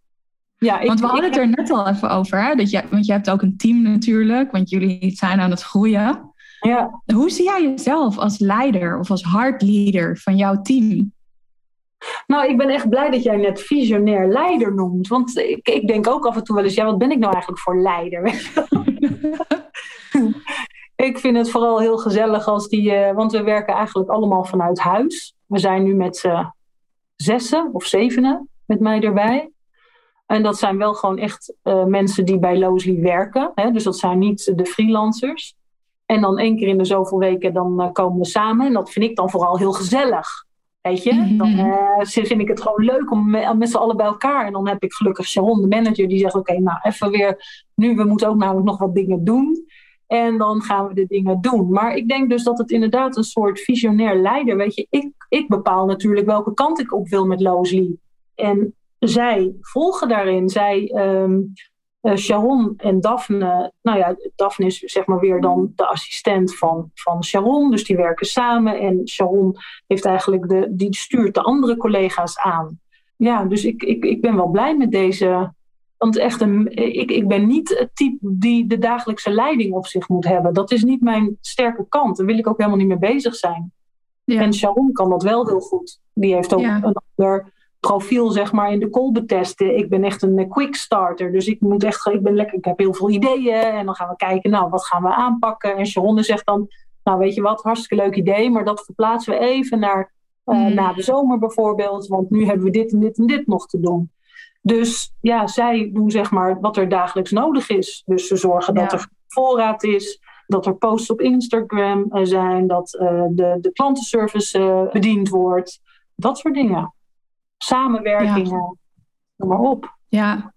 Ja. ja want we hadden het er net al even over, hè? Dat je, want je hebt ook een team natuurlijk, want jullie zijn aan het groeien. Ja. Hoe zie jij jezelf als leider of als hardleader van jouw team? Nou, ik ben echt blij dat jij net visionair leider noemt. Want ik, ik denk ook af en toe wel eens, ja, wat ben ik nou eigenlijk voor leider? ik vind het vooral heel gezellig als die, uh, want we werken eigenlijk allemaal vanuit huis. We zijn nu met z'n zessen of zevenen met mij erbij. En dat zijn wel gewoon echt uh, mensen die bij Loosely werken. Hè? Dus dat zijn niet de freelancers. En dan één keer in de zoveel weken dan uh, komen we samen. En dat vind ik dan vooral heel gezellig. Weet je? Mm-hmm. Dan uh, vind ik het gewoon leuk om met, z'n allen bij elkaar. En dan heb ik gelukkig Sharon, de manager, die zegt: Oké, nou even weer. Nu, we moeten ook namelijk nog wat dingen doen. En dan gaan we de dingen doen. Maar ik denk dus dat het inderdaad een soort visionair leider. Weet je, ik, ik bepaal natuurlijk welke kant ik op wil met Loosely. En zij volgen daarin. Zij, um, Sharon en Daphne. Nou ja, Daphne is zeg maar weer dan de assistent van, van Sharon. Dus die werken samen. En Sharon heeft eigenlijk de, die stuurt de andere collega's aan. Ja, dus ik, ik, ik ben wel blij met deze want echt een, ik, ik ben niet het type die de dagelijkse leiding op zich moet hebben. Dat is niet mijn sterke kant. Daar wil ik ook helemaal niet mee bezig zijn. Ja. En Sharon kan dat wel heel goed. Die heeft ook een ander profiel zeg maar, in de kolbetesten. Ik ben echt een quick starter. Dus ik moet echt, ik ben lekker, ik heb heel veel ideeën. En dan gaan we kijken, nou, wat gaan we aanpakken? En Sharon zegt dan, nou weet je wat, hartstikke leuk idee. Maar dat verplaatsen we even naar uh, na de zomer bijvoorbeeld. Want nu hebben we dit en dit en dit nog te doen. Dus ja, zij doen zeg maar wat er dagelijks nodig is. Dus ze zorgen dat er voorraad is, dat er posts op Instagram eh, zijn, dat uh, de, de klantenservice uh, bediend wordt. Dat soort dingen. Samenwerkingen, ja. noem maar op. Ja.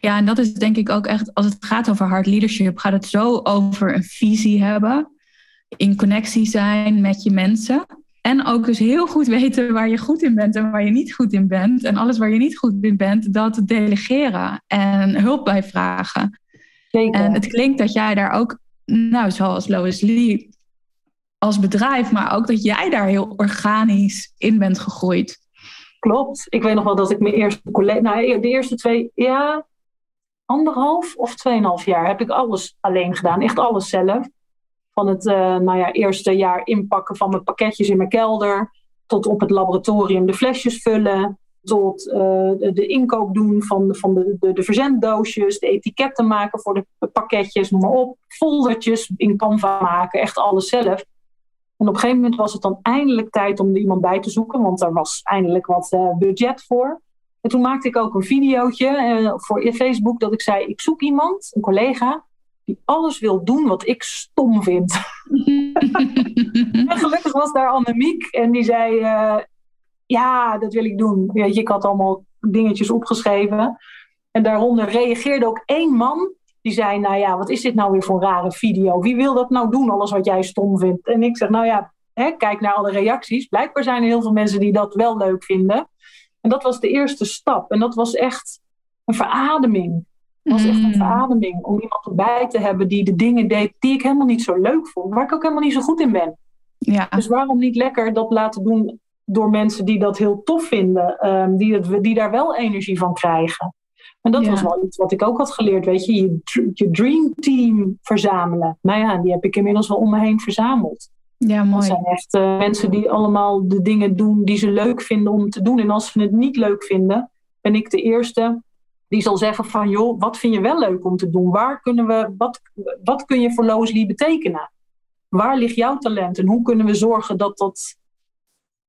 ja, en dat is denk ik ook echt, als het gaat over hard leadership, gaat het zo over een visie hebben, in connectie zijn met je mensen. En ook dus heel goed weten waar je goed in bent en waar je niet goed in bent. En alles waar je niet goed in bent, dat delegeren en hulp bij vragen. Zeker. En het klinkt dat jij daar ook, nou zoals Lois Lee, als bedrijf, maar ook dat jij daar heel organisch in bent gegroeid. Klopt. Ik weet nog wel dat ik mijn eerste collega, nou de eerste twee, ja, anderhalf of tweeënhalf jaar heb ik alles alleen gedaan. Echt alles zelf. Van het uh, nou ja, eerste jaar inpakken van mijn pakketjes in mijn kelder. Tot op het laboratorium de flesjes vullen. Tot de, de, inkoop doen van, van de, de, de, verzenddoosjes. De etiketten maken voor de pakketjes, noem maar op. Foldertjes in Canva maken. Echt alles zelf. En op een gegeven moment was het dan eindelijk tijd om er iemand bij te zoeken. Want er was eindelijk wat uh, budget voor. En toen maakte ik ook een videootje voor Facebook. Dat ik zei, ik zoek iemand, een collega die alles wil doen wat ik stom vind. en gelukkig was daar Annemiek en die zei: uh, Ja, dat wil ik doen. Weet je, ik had allemaal dingetjes opgeschreven. En daaronder reageerde ook één man. Die zei: Nou ja, wat is dit nou weer voor een rare video? Wie wil dat nou doen, alles wat jij stom vindt? En ik zeg: Nou ja, hè, kijk naar alle reacties. Blijkbaar zijn er heel veel mensen die dat wel leuk vinden. En dat was de eerste stap. En dat was echt een verademing. Het was echt een mm. verademing om iemand erbij te hebben die de dingen deed die ik helemaal niet zo leuk vond, waar ik ook helemaal niet zo goed in ben. Ja. Dus waarom niet lekker dat laten doen door mensen die dat heel tof vinden, um, die, het, die daar wel energie van krijgen. En dat was wel iets wat ik ook had geleerd, weet je, je, je dream team verzamelen. Nou ja, die heb ik inmiddels wel om me heen verzameld. Ja, mooi. Dat zijn echt uh, mensen die allemaal de dingen doen die ze leuk vinden om te doen. En als ze het niet leuk vinden, ben ik de eerste die zal zeggen van, joh, wat vind je wel leuk om te doen? Waar kunnen we, wat, wat kun je voor Loosely betekenen? Waar ligt jouw talent? En hoe kunnen we zorgen dat dat...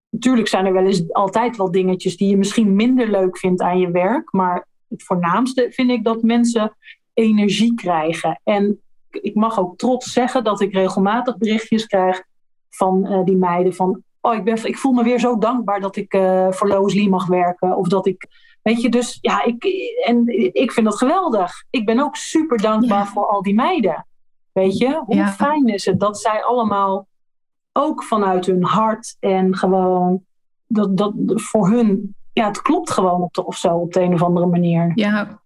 Natuurlijk zijn er wel eens altijd wel dingetjes die je misschien minder leuk vindt aan je werk. Maar het voornaamste vind ik dat mensen energie krijgen. En ik mag ook trots zeggen dat ik regelmatig berichtjes krijg van uh, die meiden van oh, ik, ben, ik voel me weer zo dankbaar dat ik uh, voor Lois Lee mag werken. Of dat ik, weet je, dus ja, ik, en ik vind dat geweldig. Ik ben ook super dankbaar voor al die meiden. Weet je, hoe fijn is het dat zij allemaal ook vanuit hun hart en gewoon dat, dat voor hun, ja, het klopt gewoon op de, of zo op de een of andere manier. Ja,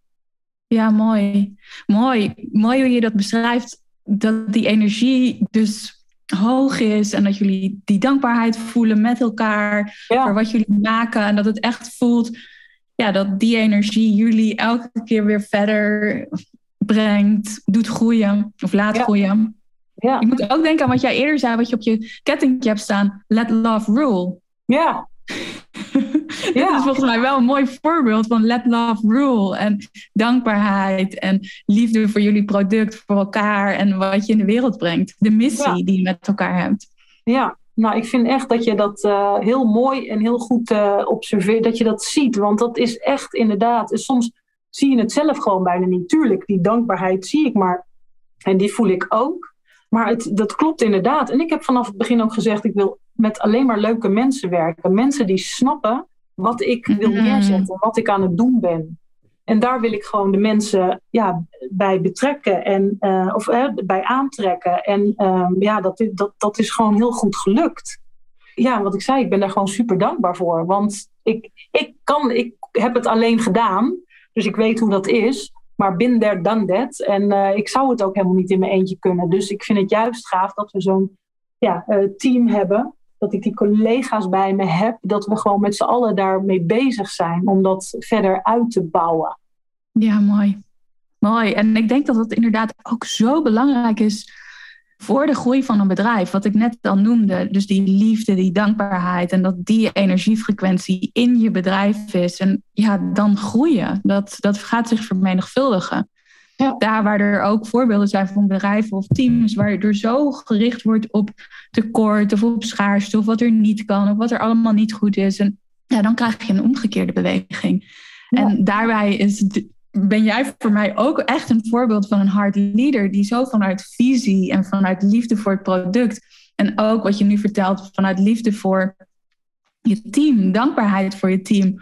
ja mooi. Mooi. Mooi hoe je dat beschrijft. Dat die energie dus hoog is en dat jullie die dankbaarheid voelen met elkaar voor wat jullie maken en dat het echt voelt ja, dat die energie jullie elke keer weer verder brengt, doet groeien of laat groeien. Ja. Ik moet ook denken aan wat jij eerder zei, wat je op je kettingje hebt staan. Let love rule. Ja. ja. Dat is volgens mij wel een mooi voorbeeld van let love rule. En dankbaarheid en liefde voor jullie product, voor elkaar en wat je in de wereld brengt. De missie die je met elkaar hebt. Ja, nou ik vind echt dat je dat uh, heel mooi en heel goed uh, observeert, dat je dat ziet. Want dat is echt inderdaad, soms zie je het zelf gewoon bijna niet. Tuurlijk, die dankbaarheid zie ik maar. En die voel ik ook. Maar het, dat klopt inderdaad. En ik heb vanaf het begin ook gezegd, ik wil met alleen maar leuke mensen werken. Mensen die snappen wat ik wil mm-hmm. neerzetten, wat ik aan het doen ben. En daar wil ik gewoon de mensen ja, bij betrekken en, uh, of uh, bij aantrekken. En uh, ja, dat, dat, dat is gewoon heel goed gelukt. Ja, wat ik zei, ik ben daar gewoon super dankbaar voor. Want ik, ik, kan, ik heb het alleen gedaan. Dus ik weet hoe dat is. Maar bin there, done that. En uh, ik zou het ook helemaal niet in mijn eentje kunnen. Dus ik vind het juist gaaf dat we zo'n ja, team hebben. Dat ik die collega's bij me heb. Dat we gewoon met z'n allen daarmee bezig zijn. Om dat verder uit te bouwen. Ja, mooi. Mooi. En ik denk dat dat inderdaad ook zo belangrijk is voor de groei van een bedrijf, wat ik net al noemde, dus die liefde, die dankbaarheid en dat die energiefrequentie in je bedrijf is en ja, dan groeien. Dat, dat gaat zich vermenigvuldigen. Ja. Daar waar er ook voorbeelden zijn van bedrijven of teams waar er zo gericht wordt op tekort of op schaarste of wat er niet kan of wat er allemaal niet goed is. En ja, dan krijg je een omgekeerde beweging. En daarbij is ben jij voor mij ook echt een voorbeeld van een hard leader die zo vanuit visie en vanuit liefde voor het product en ook wat je nu vertelt vanuit liefde voor je team, dankbaarheid voor je team,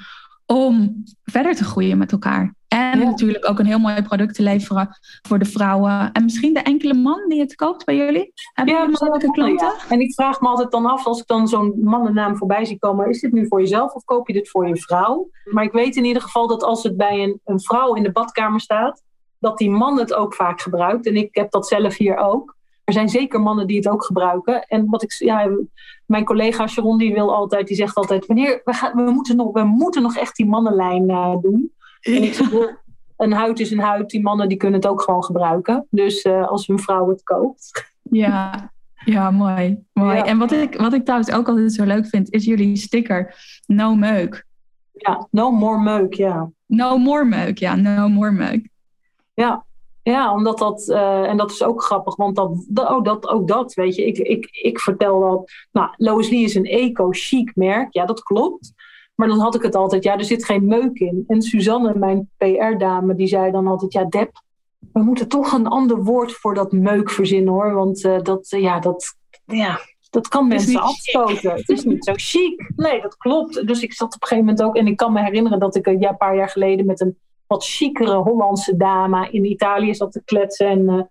om verder te groeien met elkaar. En natuurlijk ook een heel mooi product te leveren voor de vrouwen. En misschien de enkele man die het koopt bij jullie. Hebben ja, mannelijke klanten? Ja. En ik vraag me altijd dan af, als ik dan zo'n mannennaam voorbij zie komen, is dit nu voor jezelf of koop je dit voor je vrouw? Maar ik weet in ieder geval dat als het bij een, een vrouw in de badkamer staat, dat die man het ook vaak gebruikt. En ik heb dat zelf hier ook. Er zijn zeker mannen die het ook gebruiken. En wat ik, ja, mijn collega Sharon die wil altijd, die zegt altijd: wanneer we, gaan, we, moeten, nog, we moeten nog echt die mannenlijn uh, doen. Een huid is een huid. Die mannen die kunnen het ook gewoon gebruiken. Dus uh, als hun vrouw het koopt. Ja, ja mooi. mooi. En wat ik, wat ik trouwens ook altijd zo leuk vind, is jullie sticker No Meuk. Ja, No More Meuk, ja. No More Meuk, ja. No More Meuk. Ja, ja, omdat dat, uh, en dat is ook grappig, want dat, dat, oh, dat, ook dat, weet je, ik, ik, ik vertel dat, nou, Lois Lee is een eco-chic merk, ja, dat klopt. Maar dan had ik het altijd, ja, er zit geen meuk in. En Suzanne, mijn PR-dame, die zei dan altijd, ja, Deb, we moeten toch een ander woord voor dat meuk verzinnen hoor. Want uh, dat, uh, ja, dat, ja, dat kan mensen afstoten. Het is niet zo chic. Nee, dat klopt. Dus ik zat op een gegeven moment ook, en ik kan me herinneren dat ik een paar jaar geleden met een wat chicere Hollandse dame in Italië zat te kletsen. En uh,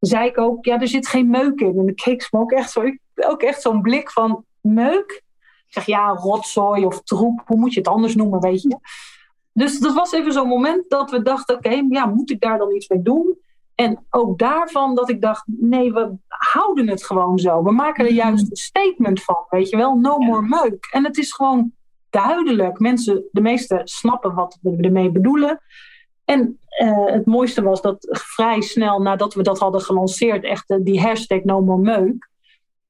zei ik ook, ja, er zit geen meuk in. En ik keek me ook echt zo, ook echt zo'n blik van meuk zeg ja, rotzooi of troep, hoe moet je het anders noemen, weet je. Dus dat was even zo'n moment dat we dachten, oké, ja, moet ik daar dan iets mee doen? En ook daarvan dat ik dacht, nee, we houden het gewoon zo. We maken er mhm. juist een statement van, weet je wel, no more meuk. En het is gewoon duidelijk. Mensen, de meesten snappen wat we ermee bedoelen. En uh, het mooiste was dat vrij snel nadat we dat hadden gelanceerd, echt die hashtag no more meuk,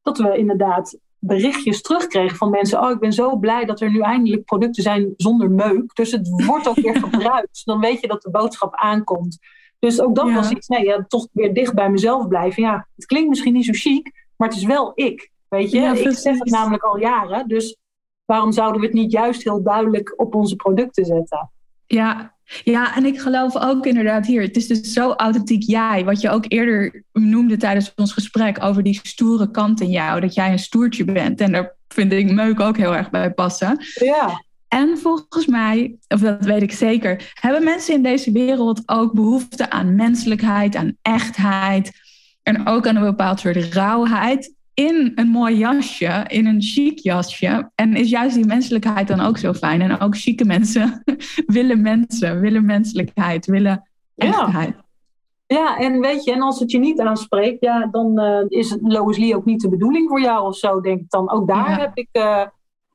dat we inderdaad berichtjes terugkregen van mensen. Oh, ik ben zo blij dat er nu eindelijk producten zijn zonder meuk. Dus het wordt ook weer gebruikt. Dan weet je dat de boodschap aankomt. Dus ook dat was iets, nee, ja, toch weer dicht bij mezelf blijven. Ja, het klinkt misschien niet zo chic, maar het is wel ik. Weet je, ik zeg het namelijk al jaren. Dus waarom zouden we het niet juist heel duidelijk op onze producten zetten? Ja, Ja, en ik geloof ook inderdaad hier, het is dus zo authentiek jij, wat je ook eerder noemde tijdens ons gesprek over die stoere kant in jou, dat jij een stoertje bent. En daar vind ik Meuk ook heel erg bij passen. Ja. En volgens mij, of dat weet ik zeker, hebben mensen in deze wereld ook behoefte aan menselijkheid, aan echtheid en ook aan een bepaald soort rauwheid in een mooi jasje, in een chic jasje. En is juist die menselijkheid dan ook zo fijn? En ook chique mensen willen mensen, willen menselijkheid, willen echtheid. Ja. ja, en weet je, en als het je niet aanspreekt, ja, dan uh, is Lois Lee ook niet de bedoeling voor jou of zo, denk ik dan. Ook daar heb ik uh,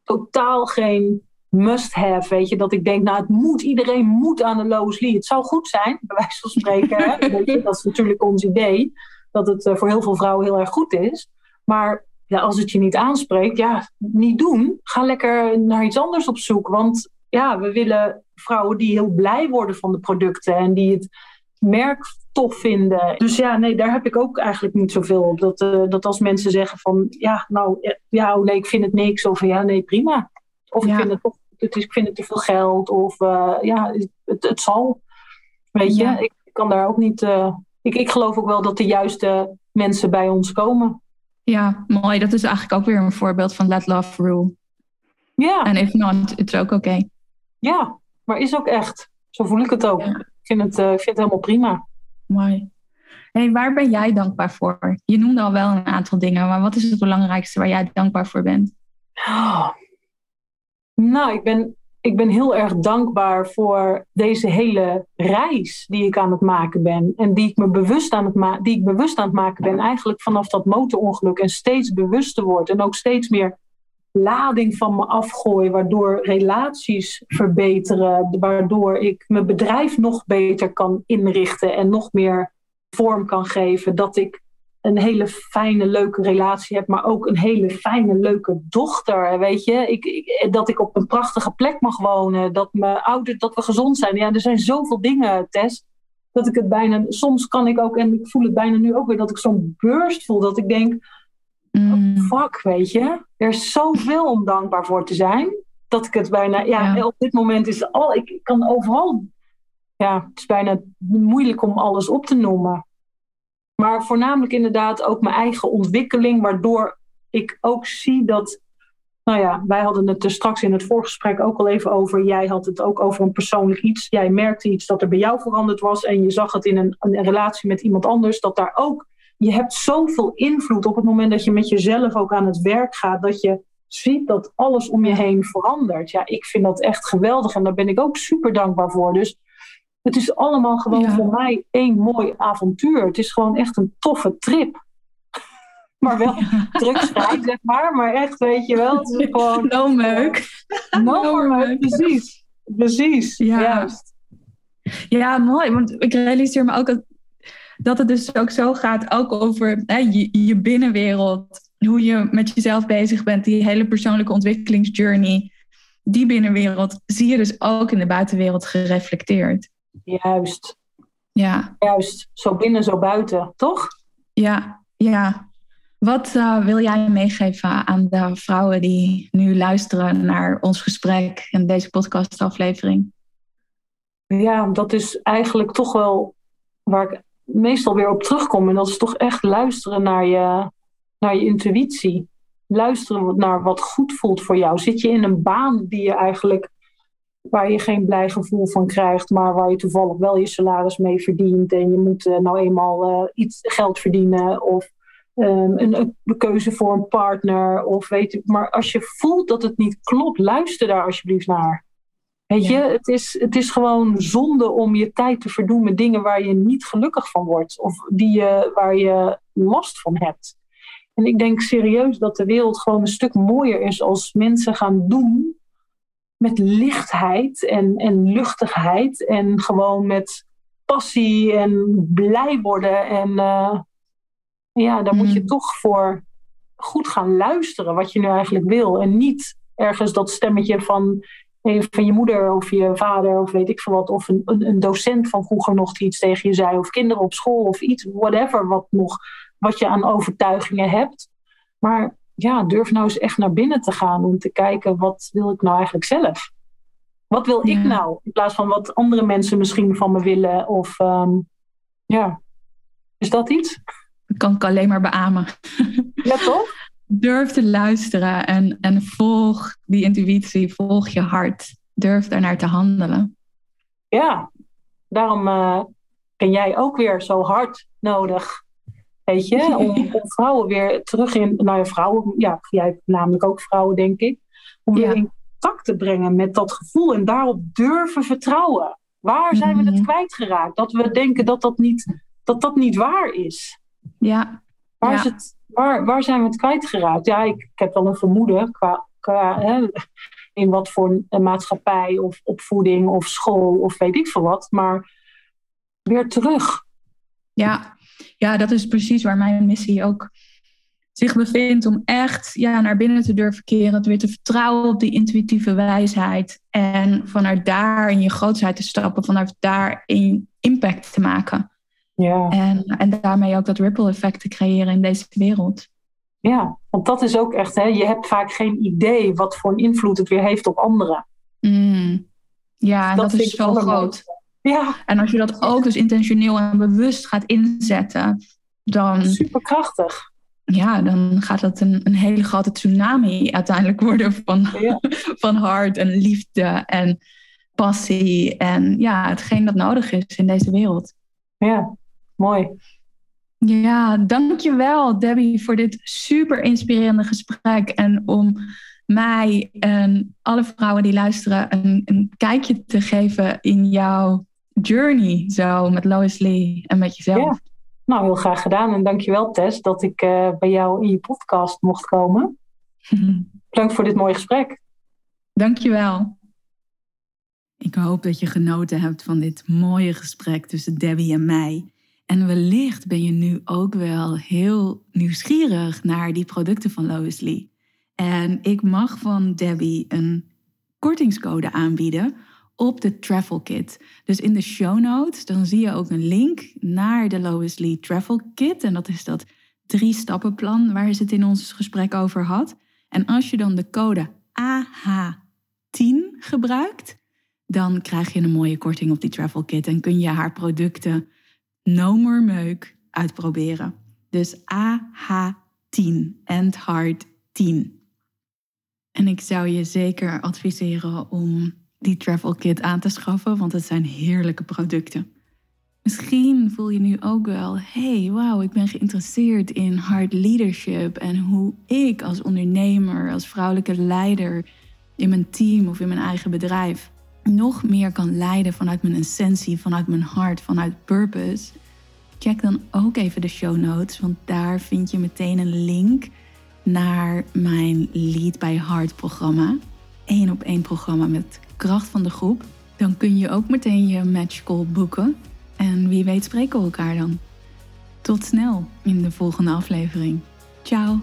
totaal geen must-have, weet je, dat ik denk, nou, het moet, iedereen moet aan de Lois Lee. Het zou goed zijn, bij wijze van spreken, hè? dat is natuurlijk ons idee, dat het uh, voor heel veel vrouwen heel erg goed is. Maar ja, als het je niet aanspreekt, ja, niet doen. Ga lekker naar iets anders op zoek. Want ja, we willen vrouwen die heel blij worden van de producten en die het merk tof vinden. Dus ja, nee, daar heb ik ook eigenlijk niet zoveel op. Dat, uh, dat als mensen zeggen van, ja, nou, ja, oh nee, ik vind het niks. Of ja, nee, prima. Of ja. ik, vind het het is, ik vind het te veel geld. Of uh, ja, het, het zal. Weet je, ja. ik kan daar ook niet... Uh, ik, ik geloof ook wel dat de juiste mensen bij ons komen. Ja, mooi. Dat is eigenlijk ook weer een voorbeeld van let love rule. Ja. En if not, it's ook oké. Okay. Ja, maar is ook echt. Zo voel ik het ook. Ja. Ik, vind het, uh, ik vind het helemaal prima. Mooi. Hey, waar ben jij dankbaar voor? Je noemde al wel een aantal dingen, maar wat is het belangrijkste waar jij dankbaar voor bent? Oh. Nou, ik ben ik ben heel erg dankbaar voor deze hele reis die ik aan het maken ben. En die ik me bewust aan het, ma die ik bewust aan het maken ben, eigenlijk vanaf dat motorongeluk. En steeds bewuster word. En ook steeds meer lading van me afgooi, waardoor relaties verbeteren, waardoor ik mijn bedrijf nog beter kan inrichten en nog meer vorm kan geven. Dat ik een hele fijne, leuke relatie heb, maar ook een hele fijne, leuke dochter. Weet je, ik, ik, dat ik op een prachtige plek mag wonen, dat mijn ouders, dat we gezond zijn. Ja, er zijn zoveel dingen, Tess, dat ik het bijna, soms kan ik ook, en ik voel het bijna nu ook weer, dat ik zo'n burst voel, dat ik denk, mm. oh, fuck, weet je, er is zoveel om dankbaar voor te zijn, dat ik het bijna, ja, ja. op dit moment is al, ik, ik kan overal, ja, het is bijna moeilijk om alles op te noemen. Maar voornamelijk inderdaad ook mijn eigen ontwikkeling, waardoor ik ook zie dat. Nou ja, wij hadden het er straks in het voorgesprek ook al even over. Jij had het ook over een persoonlijk iets. Jij merkte iets dat er bij jou veranderd was. En je zag het in een, een relatie met iemand anders. Dat daar ook. Je hebt zoveel invloed op het moment dat je met jezelf ook aan het werk gaat. Dat je ziet dat alles om je heen verandert. Ja, ik vind dat echt geweldig. En daar ben ik ook super dankbaar voor. Dus het is allemaal gewoon ja. voor mij één mooi avontuur. Het is gewoon echt een toffe trip. Maar wel ja. drugsvrij, zeg maar. Maar echt, weet je wel, het is gewoon... No meuk. No, no meuk, precies. Precies, ja. juist. Ja, mooi. Want ik realiseer me ook dat, dat het dus ook zo gaat, ook over hè, je, je binnenwereld. Hoe je met jezelf bezig bent, die hele persoonlijke ontwikkelingsjourney. Die binnenwereld zie je dus ook in de buitenwereld gereflecteerd. Juist. Ja. Juist. Zo binnen, zo buiten, toch? Ja, ja. Wat uh, wil jij meegeven aan de vrouwen die nu luisteren naar ons gesprek en deze podcastaflevering? Ja, dat is eigenlijk toch wel waar ik meestal weer op terugkom. En dat is toch echt luisteren naar je, naar je intuïtie. Luisteren naar wat goed voelt voor jou. Zit je in een baan die je eigenlijk waar je geen blij gevoel van krijgt, maar waar je toevallig wel je salaris mee verdient en je moet uh, nou eenmaal uh, iets geld verdienen of um, een, een, keuze voor een partner of weet je, maar als je voelt dat het niet klopt, luister daar alsjeblieft naar. Weet je, het is, het is gewoon zonde om je tijd te verdoen met dingen waar je niet gelukkig van wordt of die je, waar je last van hebt. En ik denk serieus dat de wereld gewoon een stuk mooier is als mensen gaan doen met lichtheid en, en luchtigheid. En gewoon met passie en blij worden. En uh, ja, daar moet je toch voor goed gaan luisteren wat je nu eigenlijk wil. En niet ergens dat stemmetje van, van je moeder of je vader of weet ik veel wat. Of een, een, een docent van vroeger nog die iets tegen je zei. Of kinderen op school of iets, whatever wat, nog, wat je aan overtuigingen hebt. Maar ja, durf nou eens echt naar binnen te gaan om te kijken wat wil ik nou eigenlijk zelf. Wat wil ik nou? In plaats van wat andere mensen misschien van me willen. Of ehm, ja, is dat iets? Dat kan ik alleen maar beamen. Ja, toch? Durf te luisteren en, en volg die intuïtie, volg je hart. Durf daarnaar te handelen. Ja, daarom uh, ben jij ook weer zo hard nodig. Weet je, om, om, vrouwen weer terug in, nou ja, vrouwen, ja, jij namelijk ook vrouwen, denk ik. Om weer in contact te brengen met dat gevoel en daarop durven vertrouwen. Waar zijn we het mhm. kwijtgeraakt? Dat we denken dat dat niet, dat dat niet waar is. Ja. Waar, Is het, waar, waar zijn we het kwijtgeraakt? Ja, ik, ik heb wel een vermoeden qua, qua hè, in wat voor maatschappij of opvoeding of school of weet ik veel wat. Maar weer terug. Ja, ja dat is precies waar mijn missie ook zich bevindt. Om echt ja, naar binnen te durven keren. Weer te vertrouwen op die intuïtieve wijsheid. En vanuit daar in je grootheid te stappen. Vanuit daar in impact te maken. Ja. En, en daarmee ook dat ripple effect te creëren in deze wereld. Ja, want dat is ook echt, hè, je hebt vaak geen idee wat voor een invloed het weer heeft op anderen. Mm. Ja, en dat, is zo groot. Ja. En als je dat ook dus intentioneel en bewust gaat inzetten, dan. Superkrachtig. Ja, dan gaat dat een, een hele grote tsunami uiteindelijk worden van, van hart en liefde en passie. En ja, hetgeen dat nodig is in deze wereld. Ja, mooi. Ja, dankjewel Debbie voor dit super inspirerende gesprek. En om mij en alle vrouwen die luisteren een, een kijkje te geven in jouw journey zo met Lois Lee en met jezelf. Ja. Nou, heel graag gedaan. En dankjewel Tess dat ik uh, bij jou in je podcast mocht komen. Bedankt voor dit mooie gesprek. Dankjewel. Ik hoop dat je genoten hebt van dit mooie gesprek tussen Debbie en mij. En wellicht ben je nu ook wel heel nieuwsgierig naar die producten van Lois Lee. En ik mag van Debbie een kortingscode aanbieden op de Travel Kit. Dus in de show notes dan zie je ook een link naar de Lois Lee Travel Kit. En dat is dat drie stappenplan waar ze het in ons gesprek over had. En als je dan de code AH10 gebruikt, dan krijg je een mooie korting op die Travel Kit en kun je haar producten No More Meuk uitproberen. Dus AH10, End Heart 10. En ik zou je zeker adviseren om die travel kit aan te schaffen, want het zijn heerlijke producten. Misschien voel je nu ook wel, hey, wauw, ik ben geïnteresseerd in hard leadership en hoe ik als ondernemer, als vrouwelijke leider in mijn team of in mijn eigen bedrijf nog meer kan leiden vanuit mijn essentie, vanuit mijn hart, vanuit purpose. Check dan ook even de show notes, want daar vind je meteen een link naar mijn Lead by Heart programma. Eén op één programma met kracht van de groep. Dan kun je ook meteen je match call boeken. En wie weet spreken we elkaar dan. Tot snel in de volgende aflevering. Ciao!